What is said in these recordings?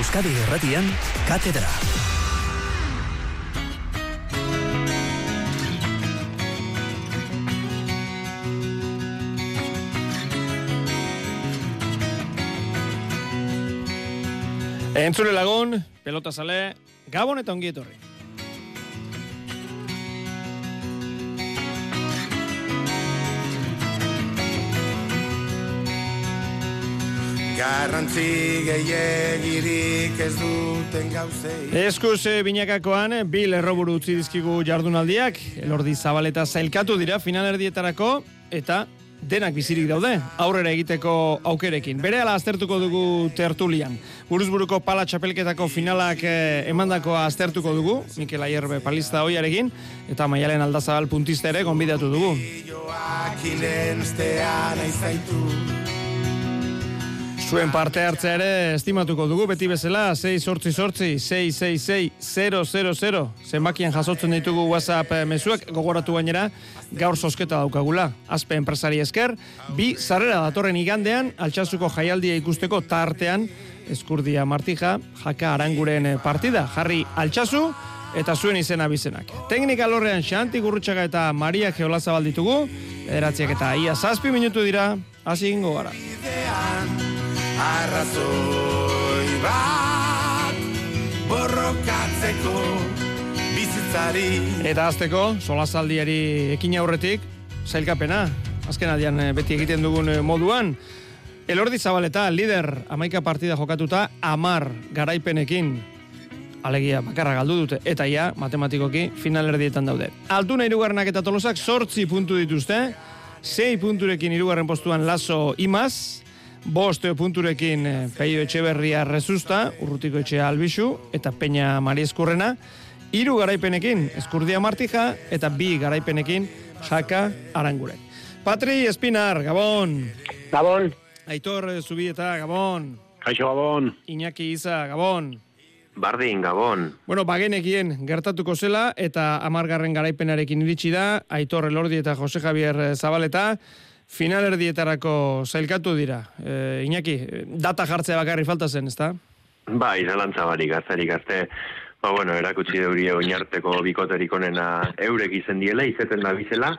Euskadi Erratian, Katedra. Entzule lagun, pelota sale, gabon eta ongi etorri. Garrantzi gehiagirik ez duten gauzei Eskuz e, binakakoan, bi lerroburu utzi dizkigu jardunaldiak, elordi zabaleta zailkatu dira finalerdietarako, eta denak bizirik daude, aurrera egiteko aukerekin. Bere ala aztertuko dugu tertulian. Buruzburuko pala txapelketako finalak eh, emandakoa aztertuko dugu, Mikel Aierbe palista hoiarekin, eta maialen aldazabal puntista ere gonbidatu dugu. Zuen parte hartzea ere estimatuko dugu beti bezala 6 sortzi sortzi 666 000 zenbakian jasotzen ditugu WhatsApp eh, mezuak gogoratu gainera gaur sosketa daukagula. Azpe enpresari esker bi sarrera datorren igandean altxasuko jaialdia ikusteko tartean eskurdia martija jaka aranguren eh, partida. Jarri altxasu eta zuen izena bizenak. Teknika lorrean Xanti Gurrutxaga eta Maria Geolazabal ditugu, eratziak eta ia zazpi minutu dira, hasi ingo gara. Arrazoi bat borrokatzeko bizitzari Eta azteko, solazaldiari ekin aurretik, zailkapena, azken aldian eh, beti egiten dugun eh, moduan, Elordi Zabaleta, lider, amaika partida jokatuta, amar garaipenekin, alegia bakarra galdu dute, eta ja, matematikoki, finalerdietan daude. Altuna irugarrenak eta tolosak sortzi puntu dituzte, sei punturekin irugarren postuan lazo imaz, bost punturekin eh, Peio Etxeberria Rezusta, Urrutiko Etxea Albixu, eta Peña Mari Eskurrena, hiru garaipenekin Eskurdia Martija, eta bi garaipenekin Jaka Arangure. Patri Espinar, Gabon, Gabon, Aitor Zubieta, Gabon, kaixo Gabon. Iñaki Iza, Gabon. Bardin, Gabon. Bueno, bagenekien gertatuko zela eta amargarren garaipenarekin iritsi da, Aitor Elordi eta Jose Javier Zabaleta, finalerdietarako zailkatu dira. E, Iñaki, data jartzea bakarri falta zen, ezta? Ba, izalantza barik, azarik, azte, ba, bueno, erakutsi deurie oinarteko bikoterik onena eurek izen diela, izeten da bizela,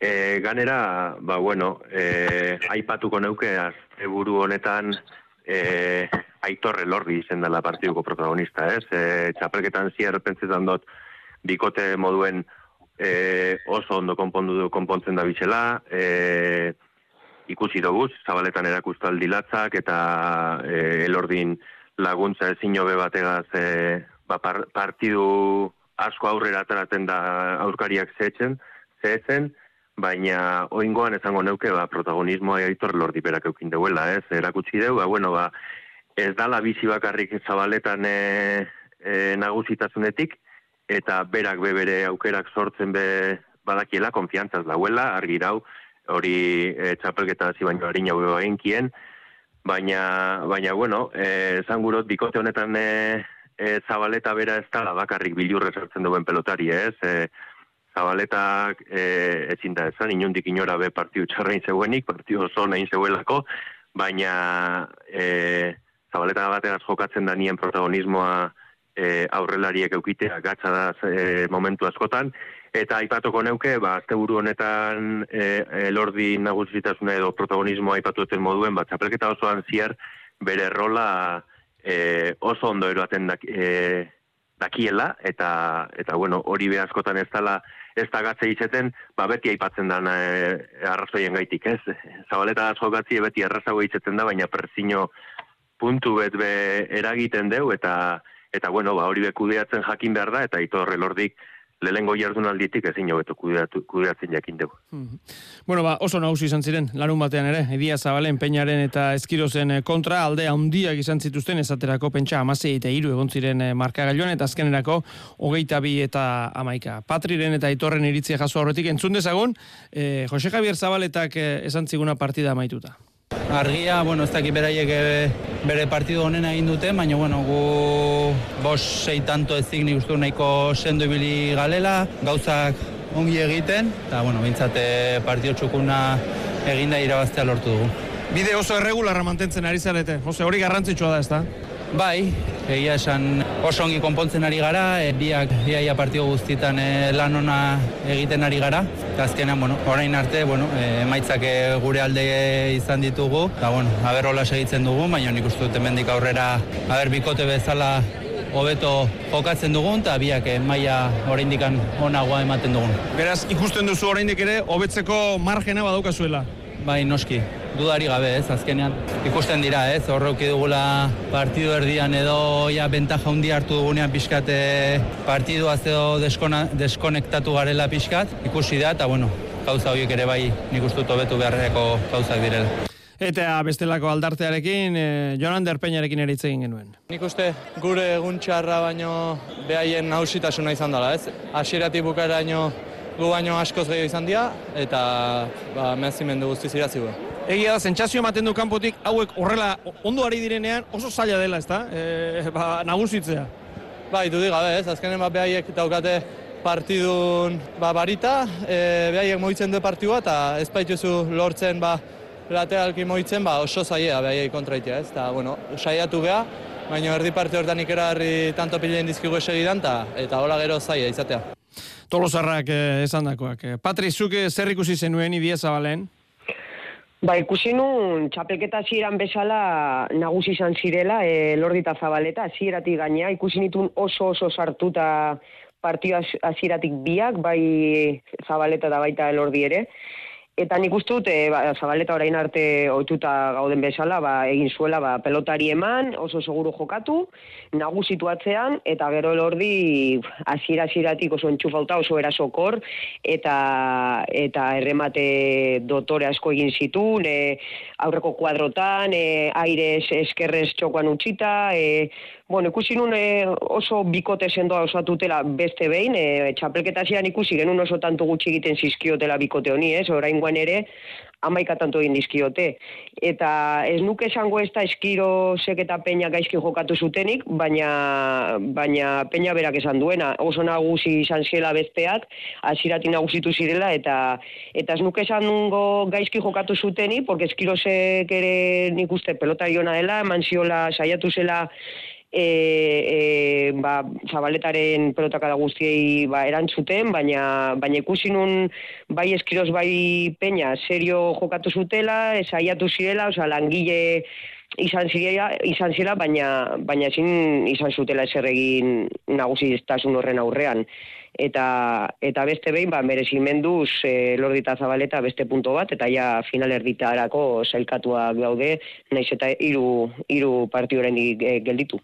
e, ganera, ba, bueno, e, aipatuko neuke, azte buru honetan, e, aitorre lordi izen dela partiduko protagonista, ez? E, txapelketan zier pentsetan dut, bikote moduen e, oso ondo konpondu du konpontzen da bizela, e, ikusi dugu, zabaletan erakustaldi latzak eta e, elordin laguntza ezin jobe bategaz e, ba, par, partidu asko aurrera ataraten da aurkariak zehetzen, zehetzen, baina oingoan esango neuke ba, protagonismoa aitor lordi berak eukin deuela, ez? Erakutsi deu, ba, bueno, ba, ez dala bizi bakarrik zabaletan e, e, nagusitasunetik, eta berak be bere aukerak sortzen be badakiela, konfiantzaz dauela, argirau, hori e, txapelketa hasi baino harin jau eginkien, baina, baina, bueno, e, esan gurot, bikote honetan e, e, zabaleta bera ez dala bakarrik bilurre sartzen duen pelotari, ez? E, zabaletak e, ezin da esan, inundik inora be partiu txarrein zeuenik, partiu oso nahin zeuelako, baina e, zabaleta bategaz jokatzen da nien protagonismoa e, aurrelariek eukitea gatza da e, momentu askotan, eta aipatuko neuke, ba, azteburu honetan e, e, lordi nagusitasun edo protagonismoa aipatu duten moduen, ba, txapelketa osoan ziar bere rola e, oso ondo eroaten dak, e, dakiela, eta, eta bueno, hori be ez dala ez da gatze izeten, ba, beti aipatzen da e, arrazoien gaitik, ez? Zabaleta asko gatzi beti arrazago itzeten da, baina persino puntu bet be eragiten deu, eta eta bueno, ba, hori be kudeatzen jakin behar da, eta ito horrelordik lehengo jardunalditik ezin hobeto kudeatu, kudeatzen jakin dugu. Bueno, ba, oso nagusi izan ziren, larun batean ere, edia zabalen, peñaren eta eskirozen eh, kontra, alde handiak izan zituzten, esaterako pentsa amasei eta iru egon ziren eh, markagailuan, eta azkenerako hogeita bi eta amaika. Patriren eta itorren iritzia jaso horretik, entzun dezagun, eh, Jose Javier Zabaletak eh, esan ziguna partida amaituta. Argia, bueno, ez dakit beraiek eh, bere partidu honena egin dute, baina, bueno, gu bos sei tanto ez nik uste nahiko sendo ibili galela, gauzak ongi egiten, eta, bueno, bintzate partido txukuna eginda irabaztea lortu dugu. Bide oso erregularra mantentzen ari zarete, Jose, hori garrantzitsua da, ez da? Bai, egia esan oso ongi konpontzen ari gara, e, biak biaia partio guztietan e, lan ona egiten ari gara. Eta azkenean, bueno, orain arte, bueno, e, emaitzak e, gure alde izan ditugu. Eta, bueno, haber hola segitzen dugu, baina nik uste dut hemendik aurrera haber bikote bezala hobeto jokatzen dugun, eta biak e, maila oraindikan onagoa ematen dugun. Beraz, ikusten duzu oraindik ere, hobetzeko margena badaukazuela. Bai, noski, dudari gabe ez, azkenean. Ikusten dira ez, horreuki dugula partidu erdian edo ja bentaja hundi hartu dugunean pixkat eh, partidua edo deskona, deskonektatu garela pixkat, ikusi da, eta bueno, gauza horiek ere bai nik uste dut hobetu beharreko gauzak direla. Eta bestelako aldartearekin, e, Jonan Derpeñarekin ere hitz egin genuen. Nik uste gure egun txarra baino behaien nausitasuna izan dela, ez? Hasieratik bukaeraino gu baino askoz gehiago izan dira, eta ba, mezimendu guztiz irazi. Egia da, zentsazio ematen du kanpotik hauek horrela ondo ari direnean oso zaila dela, ezta? E, ba, nagusitzea. Bai, dudik gabe, ez? Azkenen ba, behaiek daukate partidun ba, barita, e, behaiek moitzen du partidua, eta ez baituzu lortzen ba, lateralki moitzen, ba, oso zaila behaiek kontraitea, ez? Eta, bueno, saiatu geha, baina erdi parte hortan ikerarri tanto pilen dizkigu esegidan, ta, eta hola gero zaila izatea. Tolosarrak eh, esan dakoak. Patri, zuk eh, zer ikusi zenuen idia zabalen? Ba, ikusi nun, txapelketa zieran bezala nagusi izan zirela, e, lordita zabaleta, zieratik gaina, ikusi nitun oso oso sartuta partio hasieratik biak, bai zabaleta da baita elordi ere, Eta nik uste dut, e, ba, zabaleta orain arte ohituta gauden bezala, ba, egin zuela ba, pelotari eman, oso seguru jokatu, nagusitu atzean, eta gero elordi hasiera hasieratik oso entxufauta, oso erasokor, eta eta erremate dotore asko egin zitun, e, aurreko kuadrotan, e, aires eskerrez txokoan utxita, e, Bueno, ikusi nun e, oso bikote sendoa osatutela beste behin, e, txapelketa zian ikusi genuen oso tanto gutxi egiten zizkiotela bikote honi, ez? Orain guan ere, amaika tanto egin dizkiote. Eta ez nuke esango ez da eskiro eta peña gaizki jokatu zutenik, baina, baina peña berak esan duena. Oso nagusi izan ziela besteak, azirati nagusitu zirela, eta eta ez nuke esan gaizki jokatu zutenik, porque eskirosek ere nik uste pelotariona dela, eman ziola saiatu zela e, e, ba, zabaletaren pelotaka da guztiei ba, erantzuten, baina, baina ikusi nun bai eskiroz bai peña serio jokatu zutela, esaiatu zirela, oza, langile izan zirela, izan zirela baina, baina ezin izan zutela eser egin nagusi horren aurrean eta eta beste behin ba merezimenduz e, Lordita Zabaleta beste punto bat eta ja final erditarako sailkatua gaude naiz eta hiru hiru partioren e, gelditu.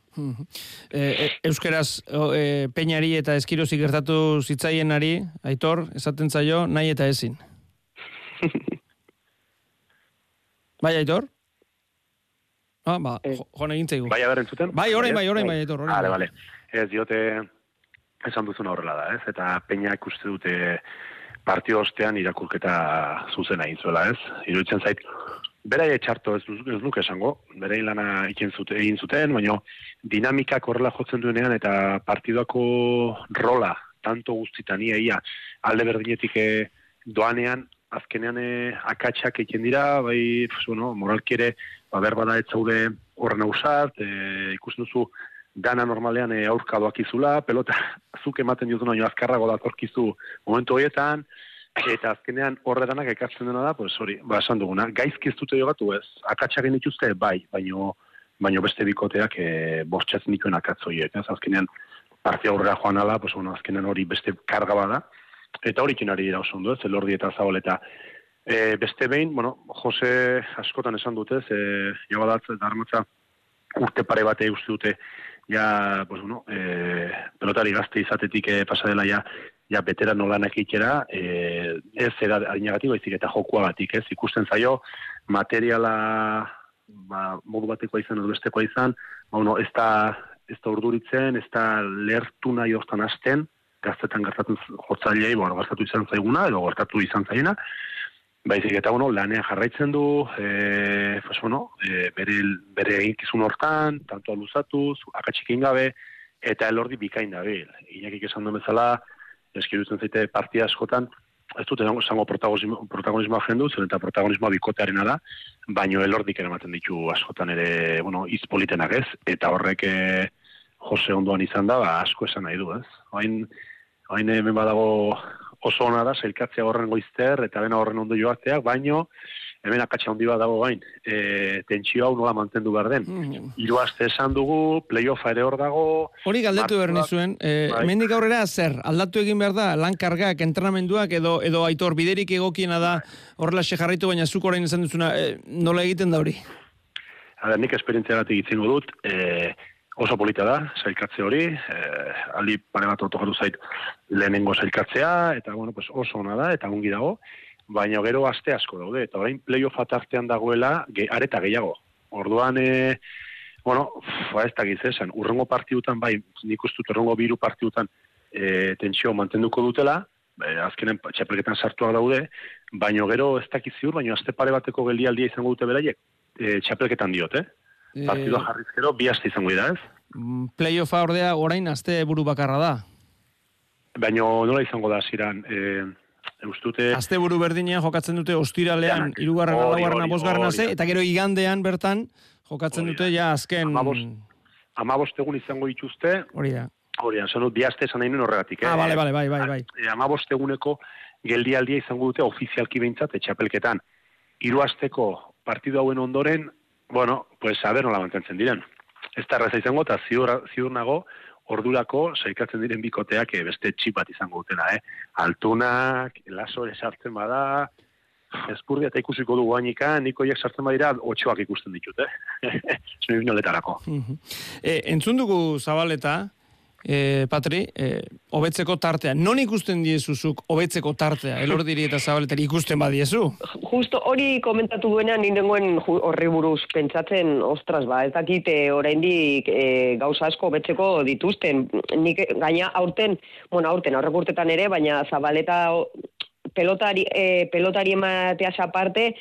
E, e, euskeraz e, peñari eta eskirozi gertatu zitzaienari Aitor esaten zaio nahi eta ezin. bai Aitor? Ah, ba, eh. jo, egin zaigu. Bai, aberrentzuten? Bai, orain, bai, orain, bai, Aitor, orain. Vale, vale. Ez diote esan duzuna horrela da, ez? Eta peina ikuste dute partio ostean irakurketa zuzena egin zuela, ez? Iruditzen zait, berai etxarto ez, ez nuke esango, berai lana ikin zute, egin zuten, baina dinamikak horrela jotzen duenean eta partidoako rola, tanto guztitan ia, ia alde berdinetik eh, doanean, azkenean eh, akatsak egin dira, bai, bueno, moralkere, ba, berbada ez zaude horren ausart, e, ikusten duzu, dana normalean e, aurka doakizula, pelota zuk ematen diotu nahi azkarrago datorkizu momentu horietan, eta azkenean horre danak ekartzen dena da, pues hori, ba, esan duguna, gaizki ez dute jogatu ez, akatsagen dituzte, bai, baino, baino beste bikoteak e, bortxatzen dituen akatzoiek, ez, azkenean partia aurrera joan ala, pues, bueno, azkenean hori beste karga bada, eta hori kinari dira oso ondo, ez, elordi eta zaboleta, e, beste behin, bueno, Jose askotan esan dute, e, jabadatz, eta urte pare bate uste dute, ja, pues bueno, e, pelotari gazte izatetik e, pasa dela ja, ja betera nolanak ikera, e, ez era adinagatik baizik eta jokuagatik, ez, ikusten zaio, materiala ba, modu batekoa izan, edo bestekoa izan, ba, bueno, ez da, ez da urduritzen, ez da lertu nahi hortan hasten, gaztetan gertatu jotzailei, bueno, gaztatu izan zaiguna, edo gertatu izan zaiguna, Baizik eta bueno, lanean jarraitzen du, e, pues, bueno, e, bere, bere eginkizun hortan, tanto aluzatuz, akatxikin gabe, eta elordi bikain da bil. Inakik esan du bezala, eskirutzen zaite partia askotan, ez dute zango protagonismo, protagonismoa jendu, zen eta protagonismoa bikotearena da, baino elordik eramaten ditu askotan ere, bueno, izpolitenak ez, eta horrek eh, Jose ondoan izan da, ba, asko esan nahi du, ez? Hain, hain hemen badago oso ona da, zailkatzea horren goizter, eta bena horren ondo joateak, baino, hemen akatsa handi bat dago gain, e, tentsio hau nola mantendu behar den. Mm. Iru aste esan dugu, playoffa ere hor dago. Hori galdetu behar nizuen, e, bai. mendik aurrera zer, aldatu egin behar da, lan kargak, entrenamenduak, edo, edo aitor, biderik egokiena da, horrela jarraitu baina zuk orain izan duzuna, e, nola egiten da hori? Hala, nik esperientzia bat egiten dut, e, oso polita da, zailkatze hori, eh, aldi pare bat otokatu zait lehenengo zailkatzea, eta bueno, pues oso ona da, eta ongi dago, baina gero aste asko daude, eta orain playoff artean dagoela, ge, areta gehiago. Orduan, e, bueno, fa ez dakiz esan, urrengo partidutan, bai, nik ustut urrengo biru partidutan e, tentsio mantenduko dutela, e, azkenen txapelketan sartuak daude, baina gero ez dakiz ziur, baina aste pare bateko geldialdia izango dute beraiek, e, txapelketan diot, eh? Eh, Partidua jarrizkero, bi aste izango da, ez? Mm, playoffa ordea orain aste buru bakarra da. Baina nola izango da, ziran, e, Eustute... Azte buru berdinean jokatzen dute ostiralean, irugarren alaugarren bosgarren ze, eta gero igandean bertan jokatzen dute ja azken... Amabost egun izango dituzte... Hori da. Hori da, zonu, biazte esan nahi horregatik. Eh? Ah, bale, bale, bai, bai, bai. E, amabost eguneko geldialdia izango dute ofizialki behintzat, etxapelketan. Hiru asteko partidu hauen ondoren, bueno, pues a ver nola mantentzen diren. Ez da erraza izango, eta ziur, ziur nago, ordurako saikatzen diren bikoteak e, beste txip bat izango dutela, eh? Altunak, laso esartzen bada, espurdia eta ikusiko dugu hainika, niko hiek sartzen badira, otxoak ikusten ditut, eh? Zumi binoletarako. e, entzun dugu zabaleta, e, Patri, e, hobetzeko tartea. Non ikusten diezuzuk hobetzeko tartea? Elordiri eta zabaletari ikusten badiezu? Justo hori komentatu duenean nindengoen horri buruz pentsatzen, ostras, ba, ez dakite oraindik e, gauza asko hobetzeko dituzten. Nik gaina aurten, bueno, aurten aurrek urtetan ere, baina zabaleta pelotari, e, pelotari emateaz aparte,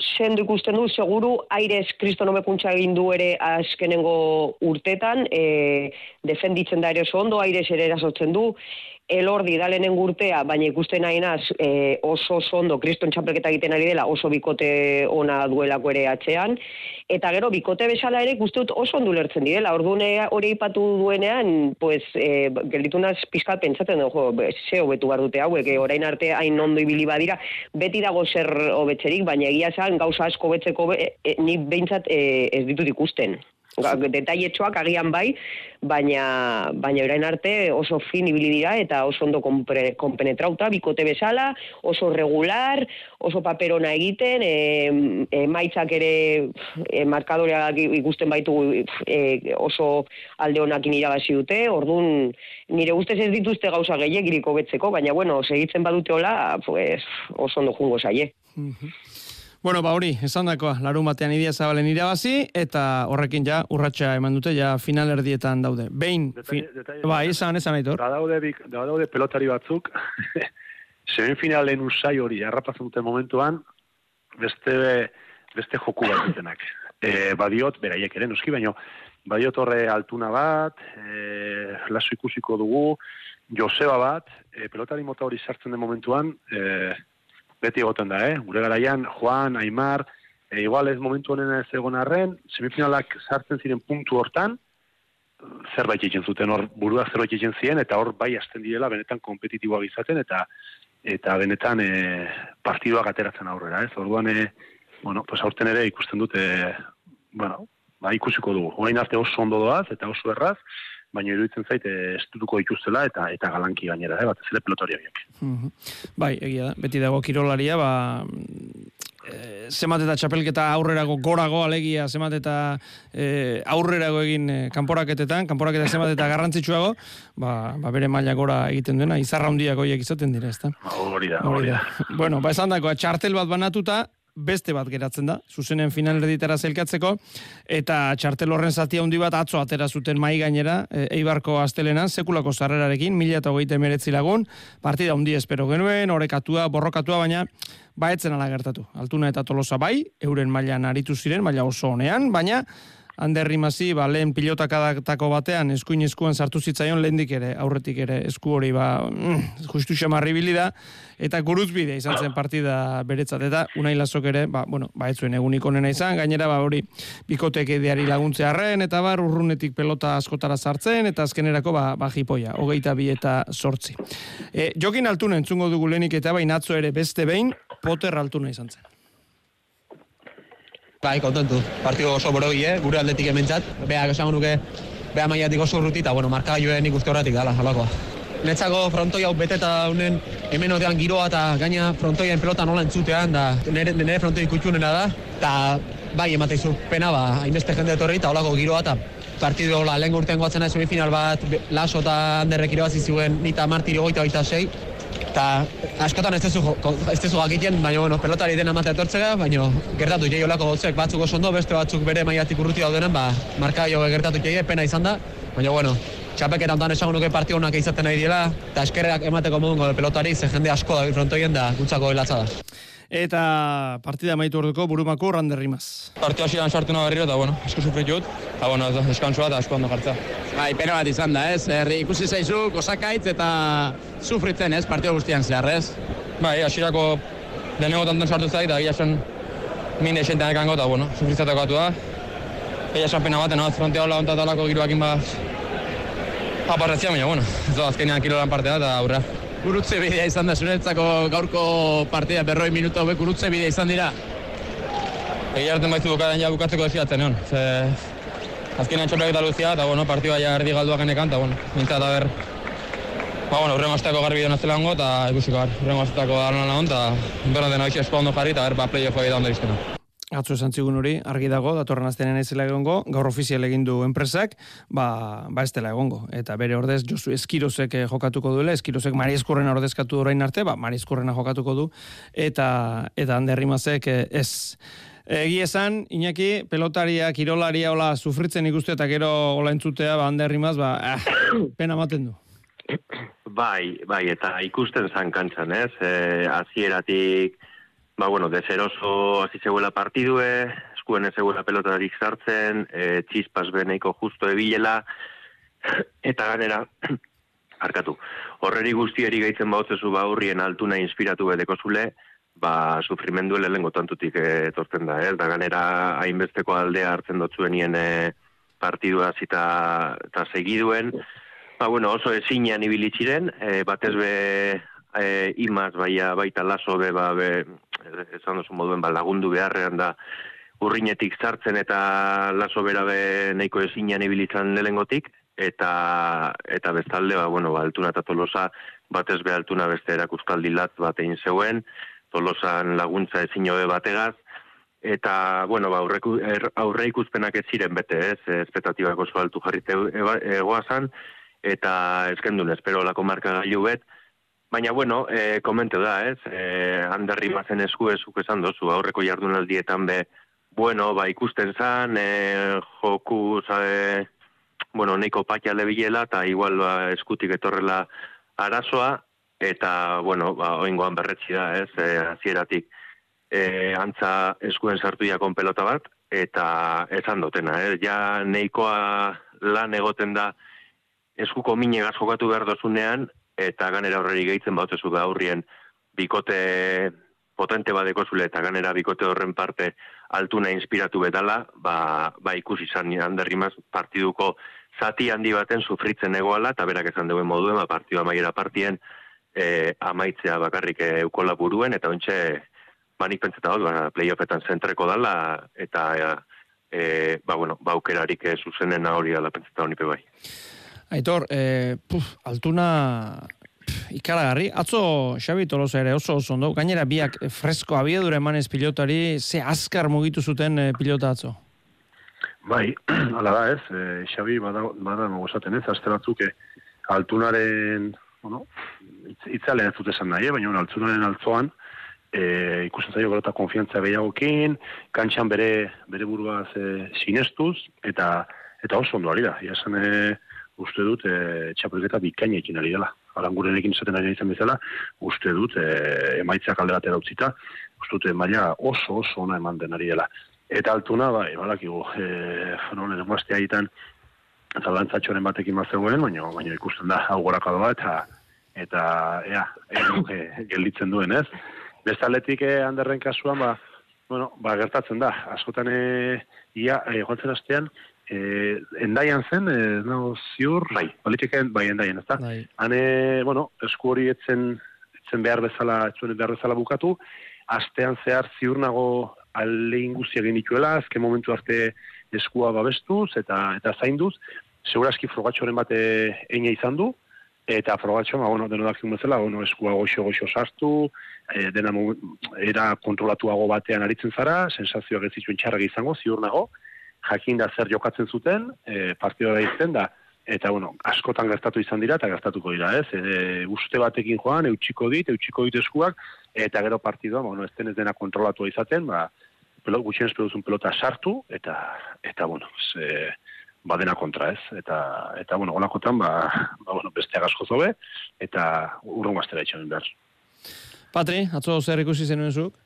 sendo ikusten du, seguru aires kristonomekuntza egin du ere azkenengo urtetan, e, defenditzen da ere oso ondo, aires ere erasotzen du, elordi dalenen gurtea, baina ikusten nahi naz, e, oso oso ondo, kriston txapelketa egiten ari dela, oso bikote ona duelako ere atzean, eta gero, bikote bezala ere ikusten dut oso ondo lertzen direla, ordune hori ipatu duenean, pues, e, gelditu naz pizkat pentsatzen dugu, ze hobetu behar dute hauek, e, orain arte hain ondo ibili badira, beti dago zer hobetzerik, baina egia zan, gauza asko betzeko, e, e, ni behintzat e, ez ditut ikusten detailetxoak agian bai, baina baina orain arte oso fin ibili dira eta oso ondo konpenetrauta bikote bezala, oso regular, oso paperona egiten, e, e, maitzak ere e, markadorea ikusten baitu e, oso alde honakin irabazi dute, orduan nire ustez ez dituzte gauza gehiagirik hobetzeko, baina bueno, segitzen badute hola, pues, oso ondo jungo zaie. Bueno, ba hori, esan dakoa, larun batean idia zabalen irabazi, eta horrekin ja, urratxa eman dute, ja final erdietan daude. Behin, ba, esan, esan aitor. Da daude, da daude pelotari batzuk, zein finalen usai hori, harrapazen dute momentuan, beste, beste joku bat dutenak. E, badiot, beraiek ere, nuski, baino, badiot horre altuna bat, e, lasu ikusiko dugu, Joseba bat, e, pelotari mota hori sartzen den momentuan, e, beti egoten da, eh? Gure garaian, Juan, Aimar, e, igual ez momentu honen ez egon arren, semifinalak sartzen ziren puntu hortan, zerbait egiten zuten, hor buruak zerbait egiten ziren, eta hor bai hasten direla benetan kompetitiboa izaten, eta eta benetan e, partiduak ateratzen aurrera, ez? Orduan, e, bueno, pues aurten ere ikusten dute, bueno, ba, ikusiko dugu. Horain arte oso ondo doaz, eta oso erraz, baina iruditzen zait estutuko dituztela eta eta galanki gainera, eh, batez ere pelotoria biak. Mm Bai, egia da, beti dago kirolaria, ba, e, zemat eta txapelketa aurrerago gorago alegia, zemat eta e, aurrerago egin e, kanporaketetan, kanporaketa zemat eta garrantzitsuago, ba, ba bere maila gora egiten duena, izarra hundiak hoiek izaten dira, ezta? Hori da, hori da. bueno, ba esan dako, txartel bat banatuta, beste bat geratzen da, zuzenen final erditera zelkatzeko, eta txartel horren zati handi bat atzo atera zuten mai gainera, e, Eibarko astelenan, sekulako zarrerarekin, mila eta hogeita emeretzi lagun, partida handi espero genuen, orekatua, borrokatua, baina baetzen ala gertatu. Altuna eta tolosa bai, euren mailan aritu ziren, maila oso honean, baina Ander Rimasi, ba, lehen pilotakadako batean, eskuin eskuan sartu zitzaion lehendik ere, aurretik ere, esku hori, ba, mm, justu xamarri da, eta guruzbide izan zen partida beretzat, eta unai lasok ere, ba, bueno, ba, ez zuen egunik izan, gainera, ba, hori, bikotek edeari laguntzea arren, eta bar, urrunetik pelota askotara sartzen, eta azkenerako, ba, ba jipoia, hogeita bi eta sortzi. E, jokin altuna entzungo dugu lehenik, eta bain atzo ere beste behin, poter altuna izan zen. Bai, kontentu. Partio oso boroi, eh? gure aldetik ementzat. Beak esango nuke, beha maiatik oso urruti, eta bueno, marka joen ikuste horretik dala, halakoa. Netzako frontoi hau beteta unen hemen odean giroa eta gaina frontoien pelota nola entzutean, da nire, nire frontoi kutxunena da, eta bai emateizu pena ba, hainbeste jende etorri eta holako giroa eta partidu hola, lehen gurten goatzen semifinal bat, laso eta handerrek irabazi zuen, nita martiri goita goita sei, eta askotan ez dezu, ez dezu gakiten, baina bueno, pelotari dena matea etortzega, baina gertatu jai olako gotzek batzuk oso ondo, beste batzuk bere maiatik urruti daudenen, ba, marka jo gertatu jai, pena izan da, baina bueno, txapeketa ondan esango nuke partio honak izaten nahi diela, eta eskerrak emateko modungo pelotari, ze jende asko da frontoien da, gutzako hilatza da eta partida maitu orduko burumako randerrimaz. Partida hasian sartu nahi berriro eta, bueno, esku sufrit jut, eta, bueno, eskantzua eta asko ondo jartza. Bai, pena bat izan da, ez? Herri ikusi zaizu, kosakaitz eta sufritzen, ez? Partida guztian zehar, ez? Bai, hasierako denego tantan sartu zait, eta gila esan min esentean ekango, eta, bueno, sufritzateko atu da. Ella esan pena baten, no? frontea hola ontatalako giroakin bat aparratzia, baina, bueno, ez da azkenean kilolan partea eta aurra gurutze bidea izan da zuretzako gaurko partida berroi minutu hauek gurutze bidea izan dira? Egia hartzen baizu bukaren ja bukatzeko desiatzen egon. Ze, azkenean txopek eta luzia, eta bueno, partidua ja erdi galduak genekan, eta bueno, mintza eta ber... Ba, bueno, urrengo azteako garbi dena zela hongo, eta ikusiko gar, urrengo azteako garbi dena hongo, eta berren dena esko ondo jarri, eta ber, ba, play-off da ondo izkena. Atzo esan zigun hori, argi dago, datorren aztenen ez dela egongo, gaur ofizial egin du enpresak, ba, ba ez dela egongo. Eta bere ordez, Josu Eskirozek eh, jokatuko duela, Eskirozek Mari Eskurrena ordezkatu orain arte, ba, Mari Eskurrena jokatuko du, eta eta handerrimazek eh, ez. Egi esan, Iñaki, pelotaria, kirolaria, hola, sufritzen ikustu eta gero hola entzutea, ba, handerrimaz, ba, eh, pena maten du. Bai, bai, eta ikusten zan kantzan, ez? E, azieratik, ba, bueno, dezeroso hasi zegoela partidue, eskuen ez zegoela pelotarik sartzen, e, txispas beneiko justo ebilela, eta ganera, arkatu, horreri guztieri gaitzen bautzezu ba hurrien altuna inspiratu bedeko zule, ba, sufrimendu lehengo tantutik e, etortzen da, ez? Da ganera, hainbesteko aldea hartzen dotzuenien e, partidua zita eta segiduen, Ba, bueno, oso ezinean ibilitziren, e, batez be e, imaz baia baita laso be, ba, be, esan duzu moduen ba, lagundu beharrean da urrinetik zartzen eta laso bera be nahiko ezinean ibilitzen lehengotik, eta eta bestalde ba bueno ba altuna eta tolosa batez be altuna beste erakuskaldi lat bat egin zeuen tolosan laguntza ezin hobe bategaz eta bueno ba aurreku, er, aurre ikuspenak ez ziren bete ez? Espektatibak oso altu jarrite egoazan eta eskendun espero lako marka gailu bet Baina, bueno, e, komente da, ez? E, handerri mazen esku ezuk esan dozu, aurreko jardunaldietan be, bueno, ba, ikusten zan, e, joku, zabe, bueno, neiko pakia lebilela, eta igual ba, eskutik etorrela arazoa, eta, bueno, ba, oingoan berretzi da, ez? E, azieratik, e, antza eskuen sartu jakon pelota bat, eta esan dutena, ez? Ja, neikoa lan egoten da, eskuko minegaz jokatu behar dozunean, eta ganera horreri gehitzen bautzezu da aurrien bikote potente badeko zule eta ganera bikote horren parte altuna inspiratu betala, ba, ba ikusi izan handerrimaz partiduko zati handi baten sufritzen egoala, eta berak esan duen moduen, ba, partidua maiera partien e, amaitzea bakarrik eukola buruen, eta ontxe manik pentseta hau, ba, playoffetan zentreko dala, eta e, ba, bueno, ba, aukerarik zuzenen hori dala pentseta honipe bai. Aitor, e, puf, altuna ikaragarri. Atzo Xabi Tolosa ere oso oso ondo. Gainera biak fresko abiedura emanez pilotari, ze azkar mugitu zuten e, pilota atzo? Bai, ala da ez, e, Xabi bada, bada esaten ez, azte batzuk e, altunaren, bueno, itzalean ez dut esan nahi, baina altunaren altzoan, e, ikusten zaio gara konfiantza gehiagokin, kantxan bere, bere buruaz e, sinestuz, eta eta oso ondo ari da. Ia esan, e, uste dut e, txapelketa bikaina ekin ari dela. Arangurenekin esaten ari izan bezala, uste dut e, emaitzak alde batera utzita, uste dut maila oso oso ona eman den ari dela. Eta altuna, bai, balakigu, e, no, nire guaztea egiten, zalantzatxoren batekin bat zegoen, baina, baina ikusten da, hau gorakado bat, eta, eta, ea, e, gelditzen duen, ez? Bestaletik, e, handerren kasuan, ba, bueno, ba, gertatzen da, askotan, e, ia, e, astean, e, endaian zen, e, no, ziur, bai, politiken, bai, endaian, ez da? Bai. Hane, bueno, esku hori etzen, etzen behar bezala, etzen behar bezala bukatu, astean zehar ziur nago alde inguzi egin dituela, azken momentu arte eskua babestuz eta eta zainduz, segurazki frogatxoren bate eine izan du, eta frogatxo, ba, bueno, deno dakizun bezala, bueno, eskua goxo-goxo sartu, e, dena era kontrolatuago batean aritzen zara, sensazioak ez zituen txarrak izango, ziur nago, jakin da zer jokatzen zuten, e, partidora izten da, eta bueno, askotan gertatu izan dira eta gertatuko dira, ez? E, uste batekin joan, eutxiko dit, eutxiko dit eskuak, eta gero partidua, bueno, ez denez dena kontrolatua izaten, ba, pelo, gutxien espeduzun pelota sartu, eta, eta bueno, ze, badena kontra ez, eta, eta bueno, olakotan, ba, ba bueno, beste asko zobe, eta urrun gaztera itxoen behar. Patri, atzo zer ikusi zenuen zuk?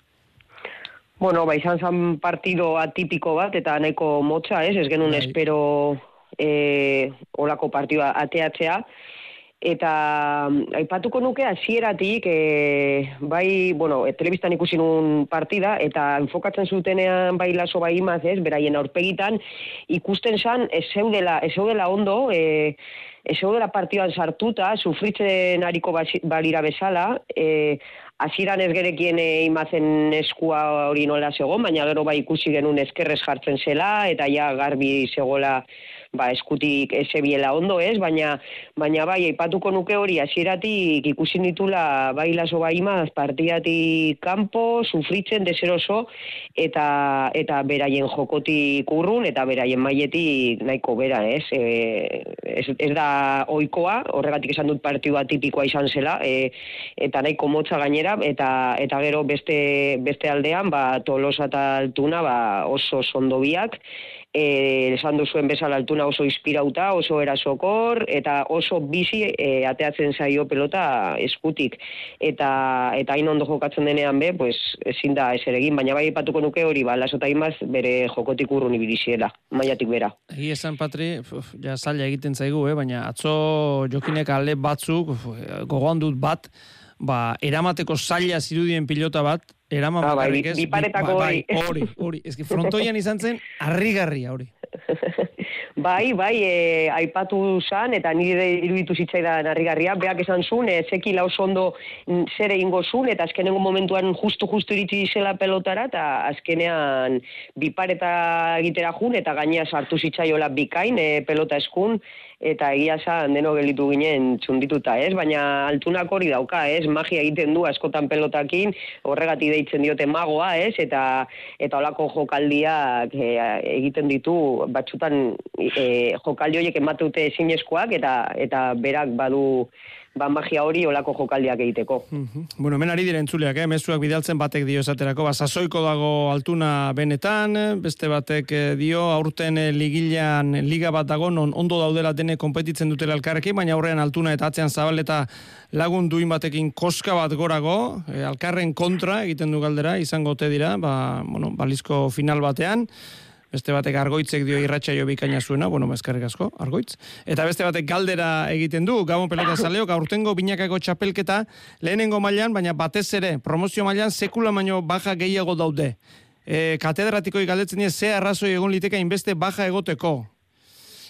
Bueno, ba, izan zan partido atipiko bat, eta nahiko motza, ez? Ez genuen Bai. espero e, olako partioa ateatzea. Eta mm, aipatuko nuke hasieratik e, bai, bueno, e, telebistan ikusi nun partida, eta enfokatzen zutenean bai laso bai imaz, ez, beraien aurpegitan, ikusten zan, ez zeudela, ez zeudela ondo, e, ez zeudela partioan sartuta, sufritzen hariko basi- balira bezala, e, hasieran ez gerekien e, imazen eskua hori nola zegoen, baina gero bai ikusi genuen eskerrez jartzen zela, eta ja garbi zegoela ba, eskutik esebiela ondo ez, baina, baina bai, aipatuko nuke hori hasieratik ikusi ditula bai laso bai imaz partidatik kanpo, sufritzen deseroso, eta, eta beraien jokotik urrun, eta beraien mailetik nahiko bera, ez? E, ez, ez da oikoa, horregatik esan dut partidua tipikoa izan zela, e, eta nahiko motza gainera, eta, eta gero beste, beste aldean, ba, Tolosa eta Altuna ba, oso sondobiak, e, esan duzuen bezala altuna oso inspirauta, oso erasokor, eta oso bizi e, ateatzen zaio pelota eskutik. Eta, eta hain ondo jokatzen denean be, pues, ezin da ezer egin, baina bai patuko nuke hori, ba, lasota imaz bere jokotik urrun ibiliziela, maiatik bera. Egi esan, Patri, uf, ja zaila egiten zaigu, eh? baina atzo jokinek alde batzuk, gogoan dut bat, ba, eramateko zaila zirudien pilota bat, eraman Ah, bai, ez, bi- biparetako bai, hori. hori, hori, ez frontoian izan zen, harrigarria hori. Bai, bai, e, aipatu zan, eta nire iruditu zitzaidan harrigarria, beak esan zuen, e, zekila oso ondo mm, zer egingo zuen, eta azkenengo momentuan justu-justu iritsi zela pelotara, eta azkenean bipareta egitera jun, eta gainea sartu zitzaiola bikain e, pelota eskun, eta egia zan deno gelitu ginen txundituta, ez? Baina altunak hori dauka, ez? Magia egiten du askotan pelotakin, horregatik deitzen diote magoa, ez? Eta eta olako jokaldiak e, egiten ditu batzutan e, jokaldi horiek ematute ezinezkoak eta eta berak badu ba magia hori olako jokaldiak egiteko. Mhm. Bueno, hemen ari dire entzuleak, eh? mezuak bidaltzen batek dio esaterako, ba, sasoiko dago altuna benetan, beste batek eh, dio, aurten eh, ligilean liga bat dago, non ondo daudela dene konpetitzen dutela elkarrekin, baina aurrean altuna eta atzean zabaleta lagun duin batekin koska bat gorago, eh, alkarren kontra egiten du galdera, izango ote dira, ba, bueno, balizko final batean, beste batek argoitzek dio irratsaio bikaina zuena, bueno, eskerrik asko, argoitz. Eta beste batek galdera egiten du, Gabon pelota zaleok, aurtengo binakako txapelketa lehenengo mailan, baina batez ere, promozio mailan sekula baino baja gehiago daude. E, katedratiko galdetzen die, ze arrazoi egon liteke inbeste baja egoteko.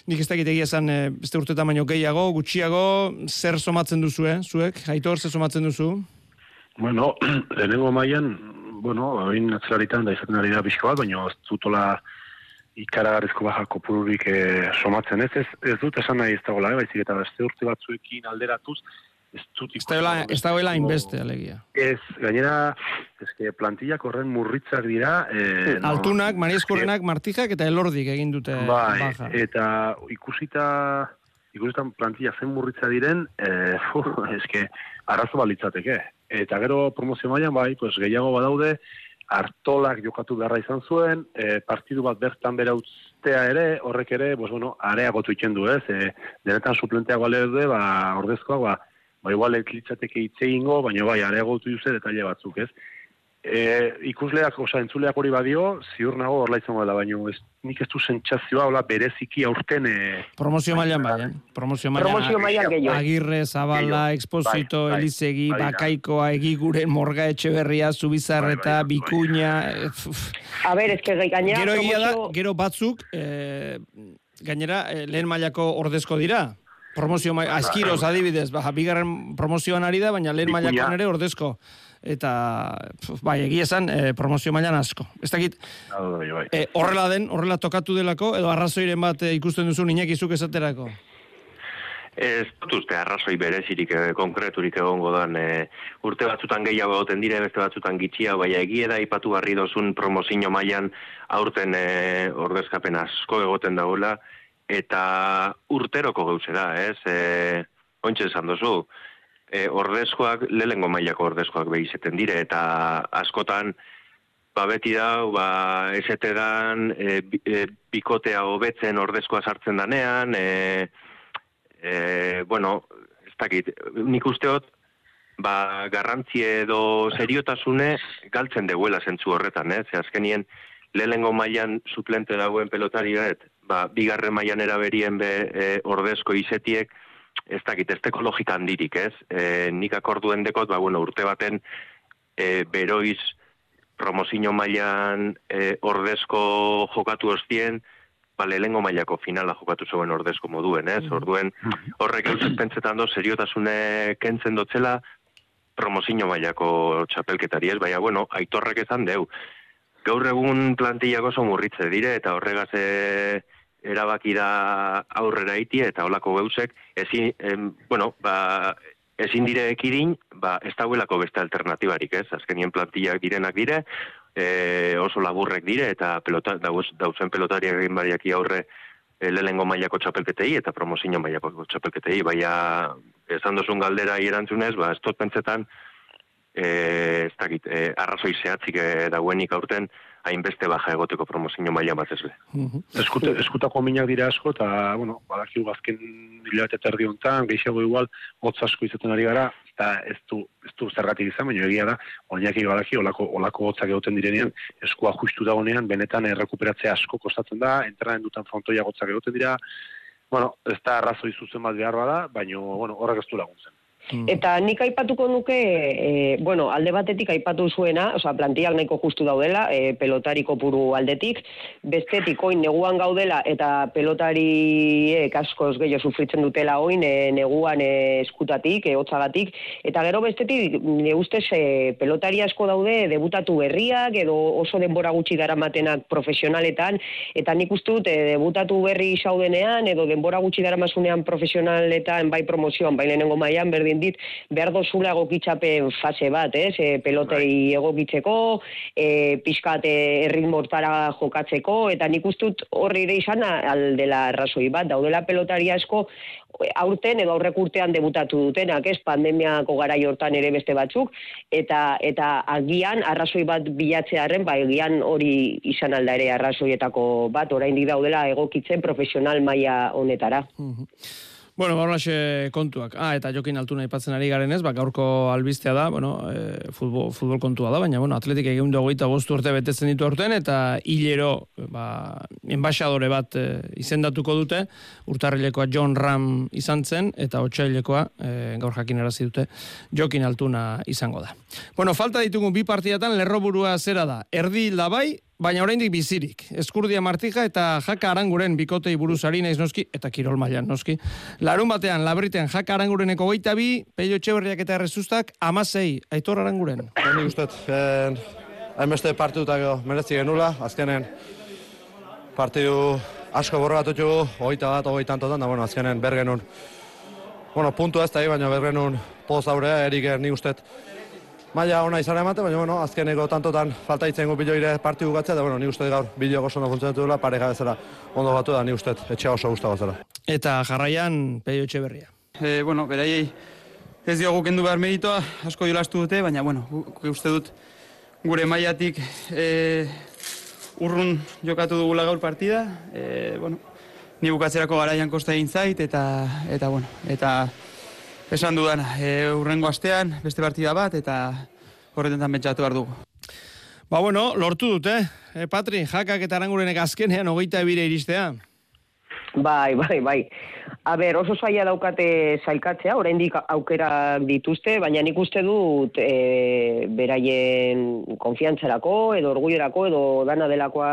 Nik ez dakit egia esan, e, beste urtetan baino gehiago, gutxiago, zer somatzen duzu, eh? zuek? Aitor, zer somatzen duzu? Bueno, lehenengo mailan, bueno, hain atzelaritan da izaten ari da pixko bat, baina ez dutola ikaragarrizko baja kopururik eh, somatzen ez, ez, ez dut esan nahi ez dagoela, eh, baizik eta beste urte batzuekin alderatuz, ez dut dagoela, ez dagoela inbeste, alegia. Ez, gainera, eske plantillak horren murritzak dira. No, Altunak, Marieskurrenak, Martijak eta Elordik egin dute bai, baja. eta ikusita ikusita plantilla zen murritza diren, eh, eske arazo balitzateke. Eta gero promozio mailan bai, pues gehiago badaude, hartolak jokatu beharra izan zuen, e, partidu bat bertan bera utztea ere, horrek ere, pues, bueno, areagotu itzen du, ez? E, denetan suplenteak bale dute, ba, ordezkoa, ba, ba igual litzateke hitz egingo, baina bai, areagotu duze detaile batzuk, ez? E, ikusleak, oza, entzuleak hori badio, ziur nago horla izango dela, baina ez, nik ez du sentsazioa, hola, bereziki aurten... E, Promozio mailan bai, eh? Promozio mailan. Promozio mailan gehiago. Agirre, Zabala. Exposito, Bai, bai, Elizegi, bai, Bakaikoa, Egiguren, Morga Etxeberria, Zubizarreta, Bai, bai, bai. Bikuña... eh, A ber, ez que gainera Gero egia da, gero batzuk, eh, gainera, eh, lehen mailako ordezko dira. Promozio maila, askiroz adibidez, ba, bigarren promozioan ari da, baina lehen mailakoan ere ordezko. Eta, pf, bai, egia esan, eh, promozio mailan asko. Ez dakit, bai, bai. eh, horrela den, horrela tokatu delako, edo arrazoiren bat eh, ikusten duzu inekizuk esaterako. Ez dut uste arrazoi berezirik e, konkreturik egongo dan e, urte batzutan gehiago egoten dire, beste batzutan gitxia, baina egie da ipatu garri dozun promozino mailan aurten e, ordezkapen asko egoten dagoela, eta urteroko gauze da, ez? E, Ontxe esan dozu, e, ordezkoak, lehengo mailako ordezkoak behizeten dire, eta askotan, ba beti da, ba, esete dan, e, e, bikotea hobetzen ordezkoa sartzen danean, e, e, bueno, ez dakit, nik usteot, ba, garrantzi edo seriotasune galtzen deguela zentzu horretan, eh? Ze azkenien, lehengo mailan suplente dagoen pelotari ba, bigarren mailan eraberien be e, ordezko izetiek, ez dakit, ez teko logika handirik, ez? E, nik akorduen dekot, ba, bueno, urte baten e, beroiz promozino mailan e, ordezko jokatu ostien, ba, lehengo mailako finala jokatu zeuen ordezko moduen, ez? Orduen, horrek eusez pentsetan do, seriotasune kentzen dotzela, promozino mailako txapelketari ez, baina, bueno, aitorrek ezan deu. Gaur egun plantillako oso murritze dire, eta horregaz e, erabaki da aurrera iti, eta olako gauzek, ezin, em, bueno, ba, ezin dire ekidin, ba, ez dauelako beste alternatibarik, ez? Azkenien plantillak direnak dire, e, oso laburrek dire, eta pelota, dauz, dauzen pelotariak egin bariaki aurre e, lehengo mailako txapelketei eta promozio mailako txapelketei, baina esan dozun galdera erantzunez, ba, ez pentsetan, e, ez dakit, e, arrazoi zehatzik e, dauenik aurten, hainbeste baja egoteko promozio maila bat ezle. Eskute, eskutako minak dira asko, eta, bueno, badakigu azken hilabete terdi honetan, gehiago igual, hotz asko izaten ari gara, eta ez du, ez du zergatik izan, baina egia da, oinaki badaki, olako, olako hotzak egoten direnean, eskua justu dagonean, benetan errekuperatzea asko kostatzen da, entranen dutan frontoia gotzak egoten dira, bueno, ez da arrazoi zuzen bat behar bada, baina, bueno, horrek ez du laguntzen. Eta nik aipatuko nuke, e, bueno, alde batetik aipatu zuena, osea, plantillak nahiko justu daudela, e, pelotari kopuru aldetik, bestetik oin neguan gaudela eta pelotariek askoz gehiago sufritzen dutela oin e, neguan e, eskutatik, e, hotzagatik, eta gero bestetik, ne ustez, e, pelotari asko daude debutatu berriak edo oso denbora gutxi daramatenak profesionaletan, eta nik uste dut e, debutatu berri saudenean edo denbora gutxi daramasunean profesionaletan bai promozioan, bai lehenengo mailan berdin dit, behar dozula egokitzapen fase bat, ez? E, pelotei egokitzeko, e, pixkat e, erritmortara jokatzeko, eta nik uste dut horri ere izan aldela arrazoi bat, daudela pelotari asko aurten edo aurrek urtean debutatu dutenak, ez? Pandemiako garai hortan ere beste batzuk, eta eta agian arrazoi bat bilatzearen, ba agian hori izan alda ere arrazoietako bat, oraindik daudela egokitzen profesional maila honetara. Bueno, horlaxe kontuak. Ah, eta jokin altuna aipatzen ari garen ez, ba, gaurko albistea da, bueno, e, futbol, futbol kontua da, baina, bueno, atletik egin dugu eta bostu urte betetzen ditu aurten, eta hilero, ba, enbaixadore bat e, izendatuko dute, urtarrilekoa John Ram izan zen, eta otsailekoa, e, gaur jakin arazi dute, jokin altuna izango da. Bueno, falta ditugun bi partidatan lerroburua zera da. Erdi hilda bai, baina oraindik bizirik. Eskurdia Martija eta Jaka Aranguren bikotei buruzari naiz noski, eta Kirol mailan noski. Larun batean, labriten Jaka Arangureneko goita bi, Peio Etxeberriak eta Errezustak, amasei, Aitor Aranguren. Nik uste, eh, hainbeste partidutak edo merezi genula, azkenen partidu asko borratu txugu, hogeita bat, hogeita antotan, da bueno, azkenen bergenun, bueno, puntu ez da, baina bergenun poz aurea, erik nik uste, maila ona izan emate, baina bueno, azkeneko tantotan falta itzen gu biloire partidu gatzea, da bueno, nik uste gaur bilio oso ondo funtzionatu dela, pareja bezala ondo batu da, nik uste etxea oso guztago zela. Eta jarraian Peio Etxeberria. E, bueno, beraiei ez diogu kendu behar meritoa, asko jolastu dute, baina, bueno, uste dut gure mailatik e, urrun jokatu dugula gaur partida, e, bueno, ni bukatzerako garaian kosta egin zait, eta, eta, bueno, eta esan dudana, e, urrengo astean beste partida bat, eta horretan pentsatu behar dugu. Ba bueno, lortu dut, eh? E, Patri, jakak eta arangurenek azkenean hogeita ebire iristea. Bai, bai, bai. A ber, oso zaila daukate zailkatzea, oraindik aukerak dituzte, baina nik uste dut e, beraien konfiantzarako, edo orgullerako, edo dana delakoa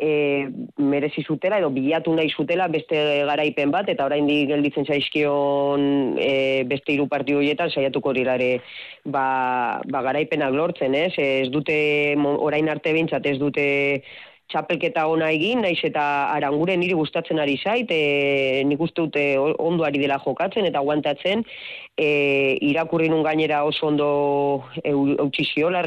e, merezi zutela, edo bilatu nahi zutela beste garaipen bat, eta oraindik gelditzen zaizkion e, beste hiru partidu horietan saiatuko dirare ba, ba garaipenak lortzen, ez? Ez dute, orain arte behintzat ez dute txapelketa ona egin, naiz eta arangure niri gustatzen ari zait, e, nik uste dute ondo ari dela jokatzen eta aguantatzen, e, irakurri nun gainera oso ondo eu- eutsi ziola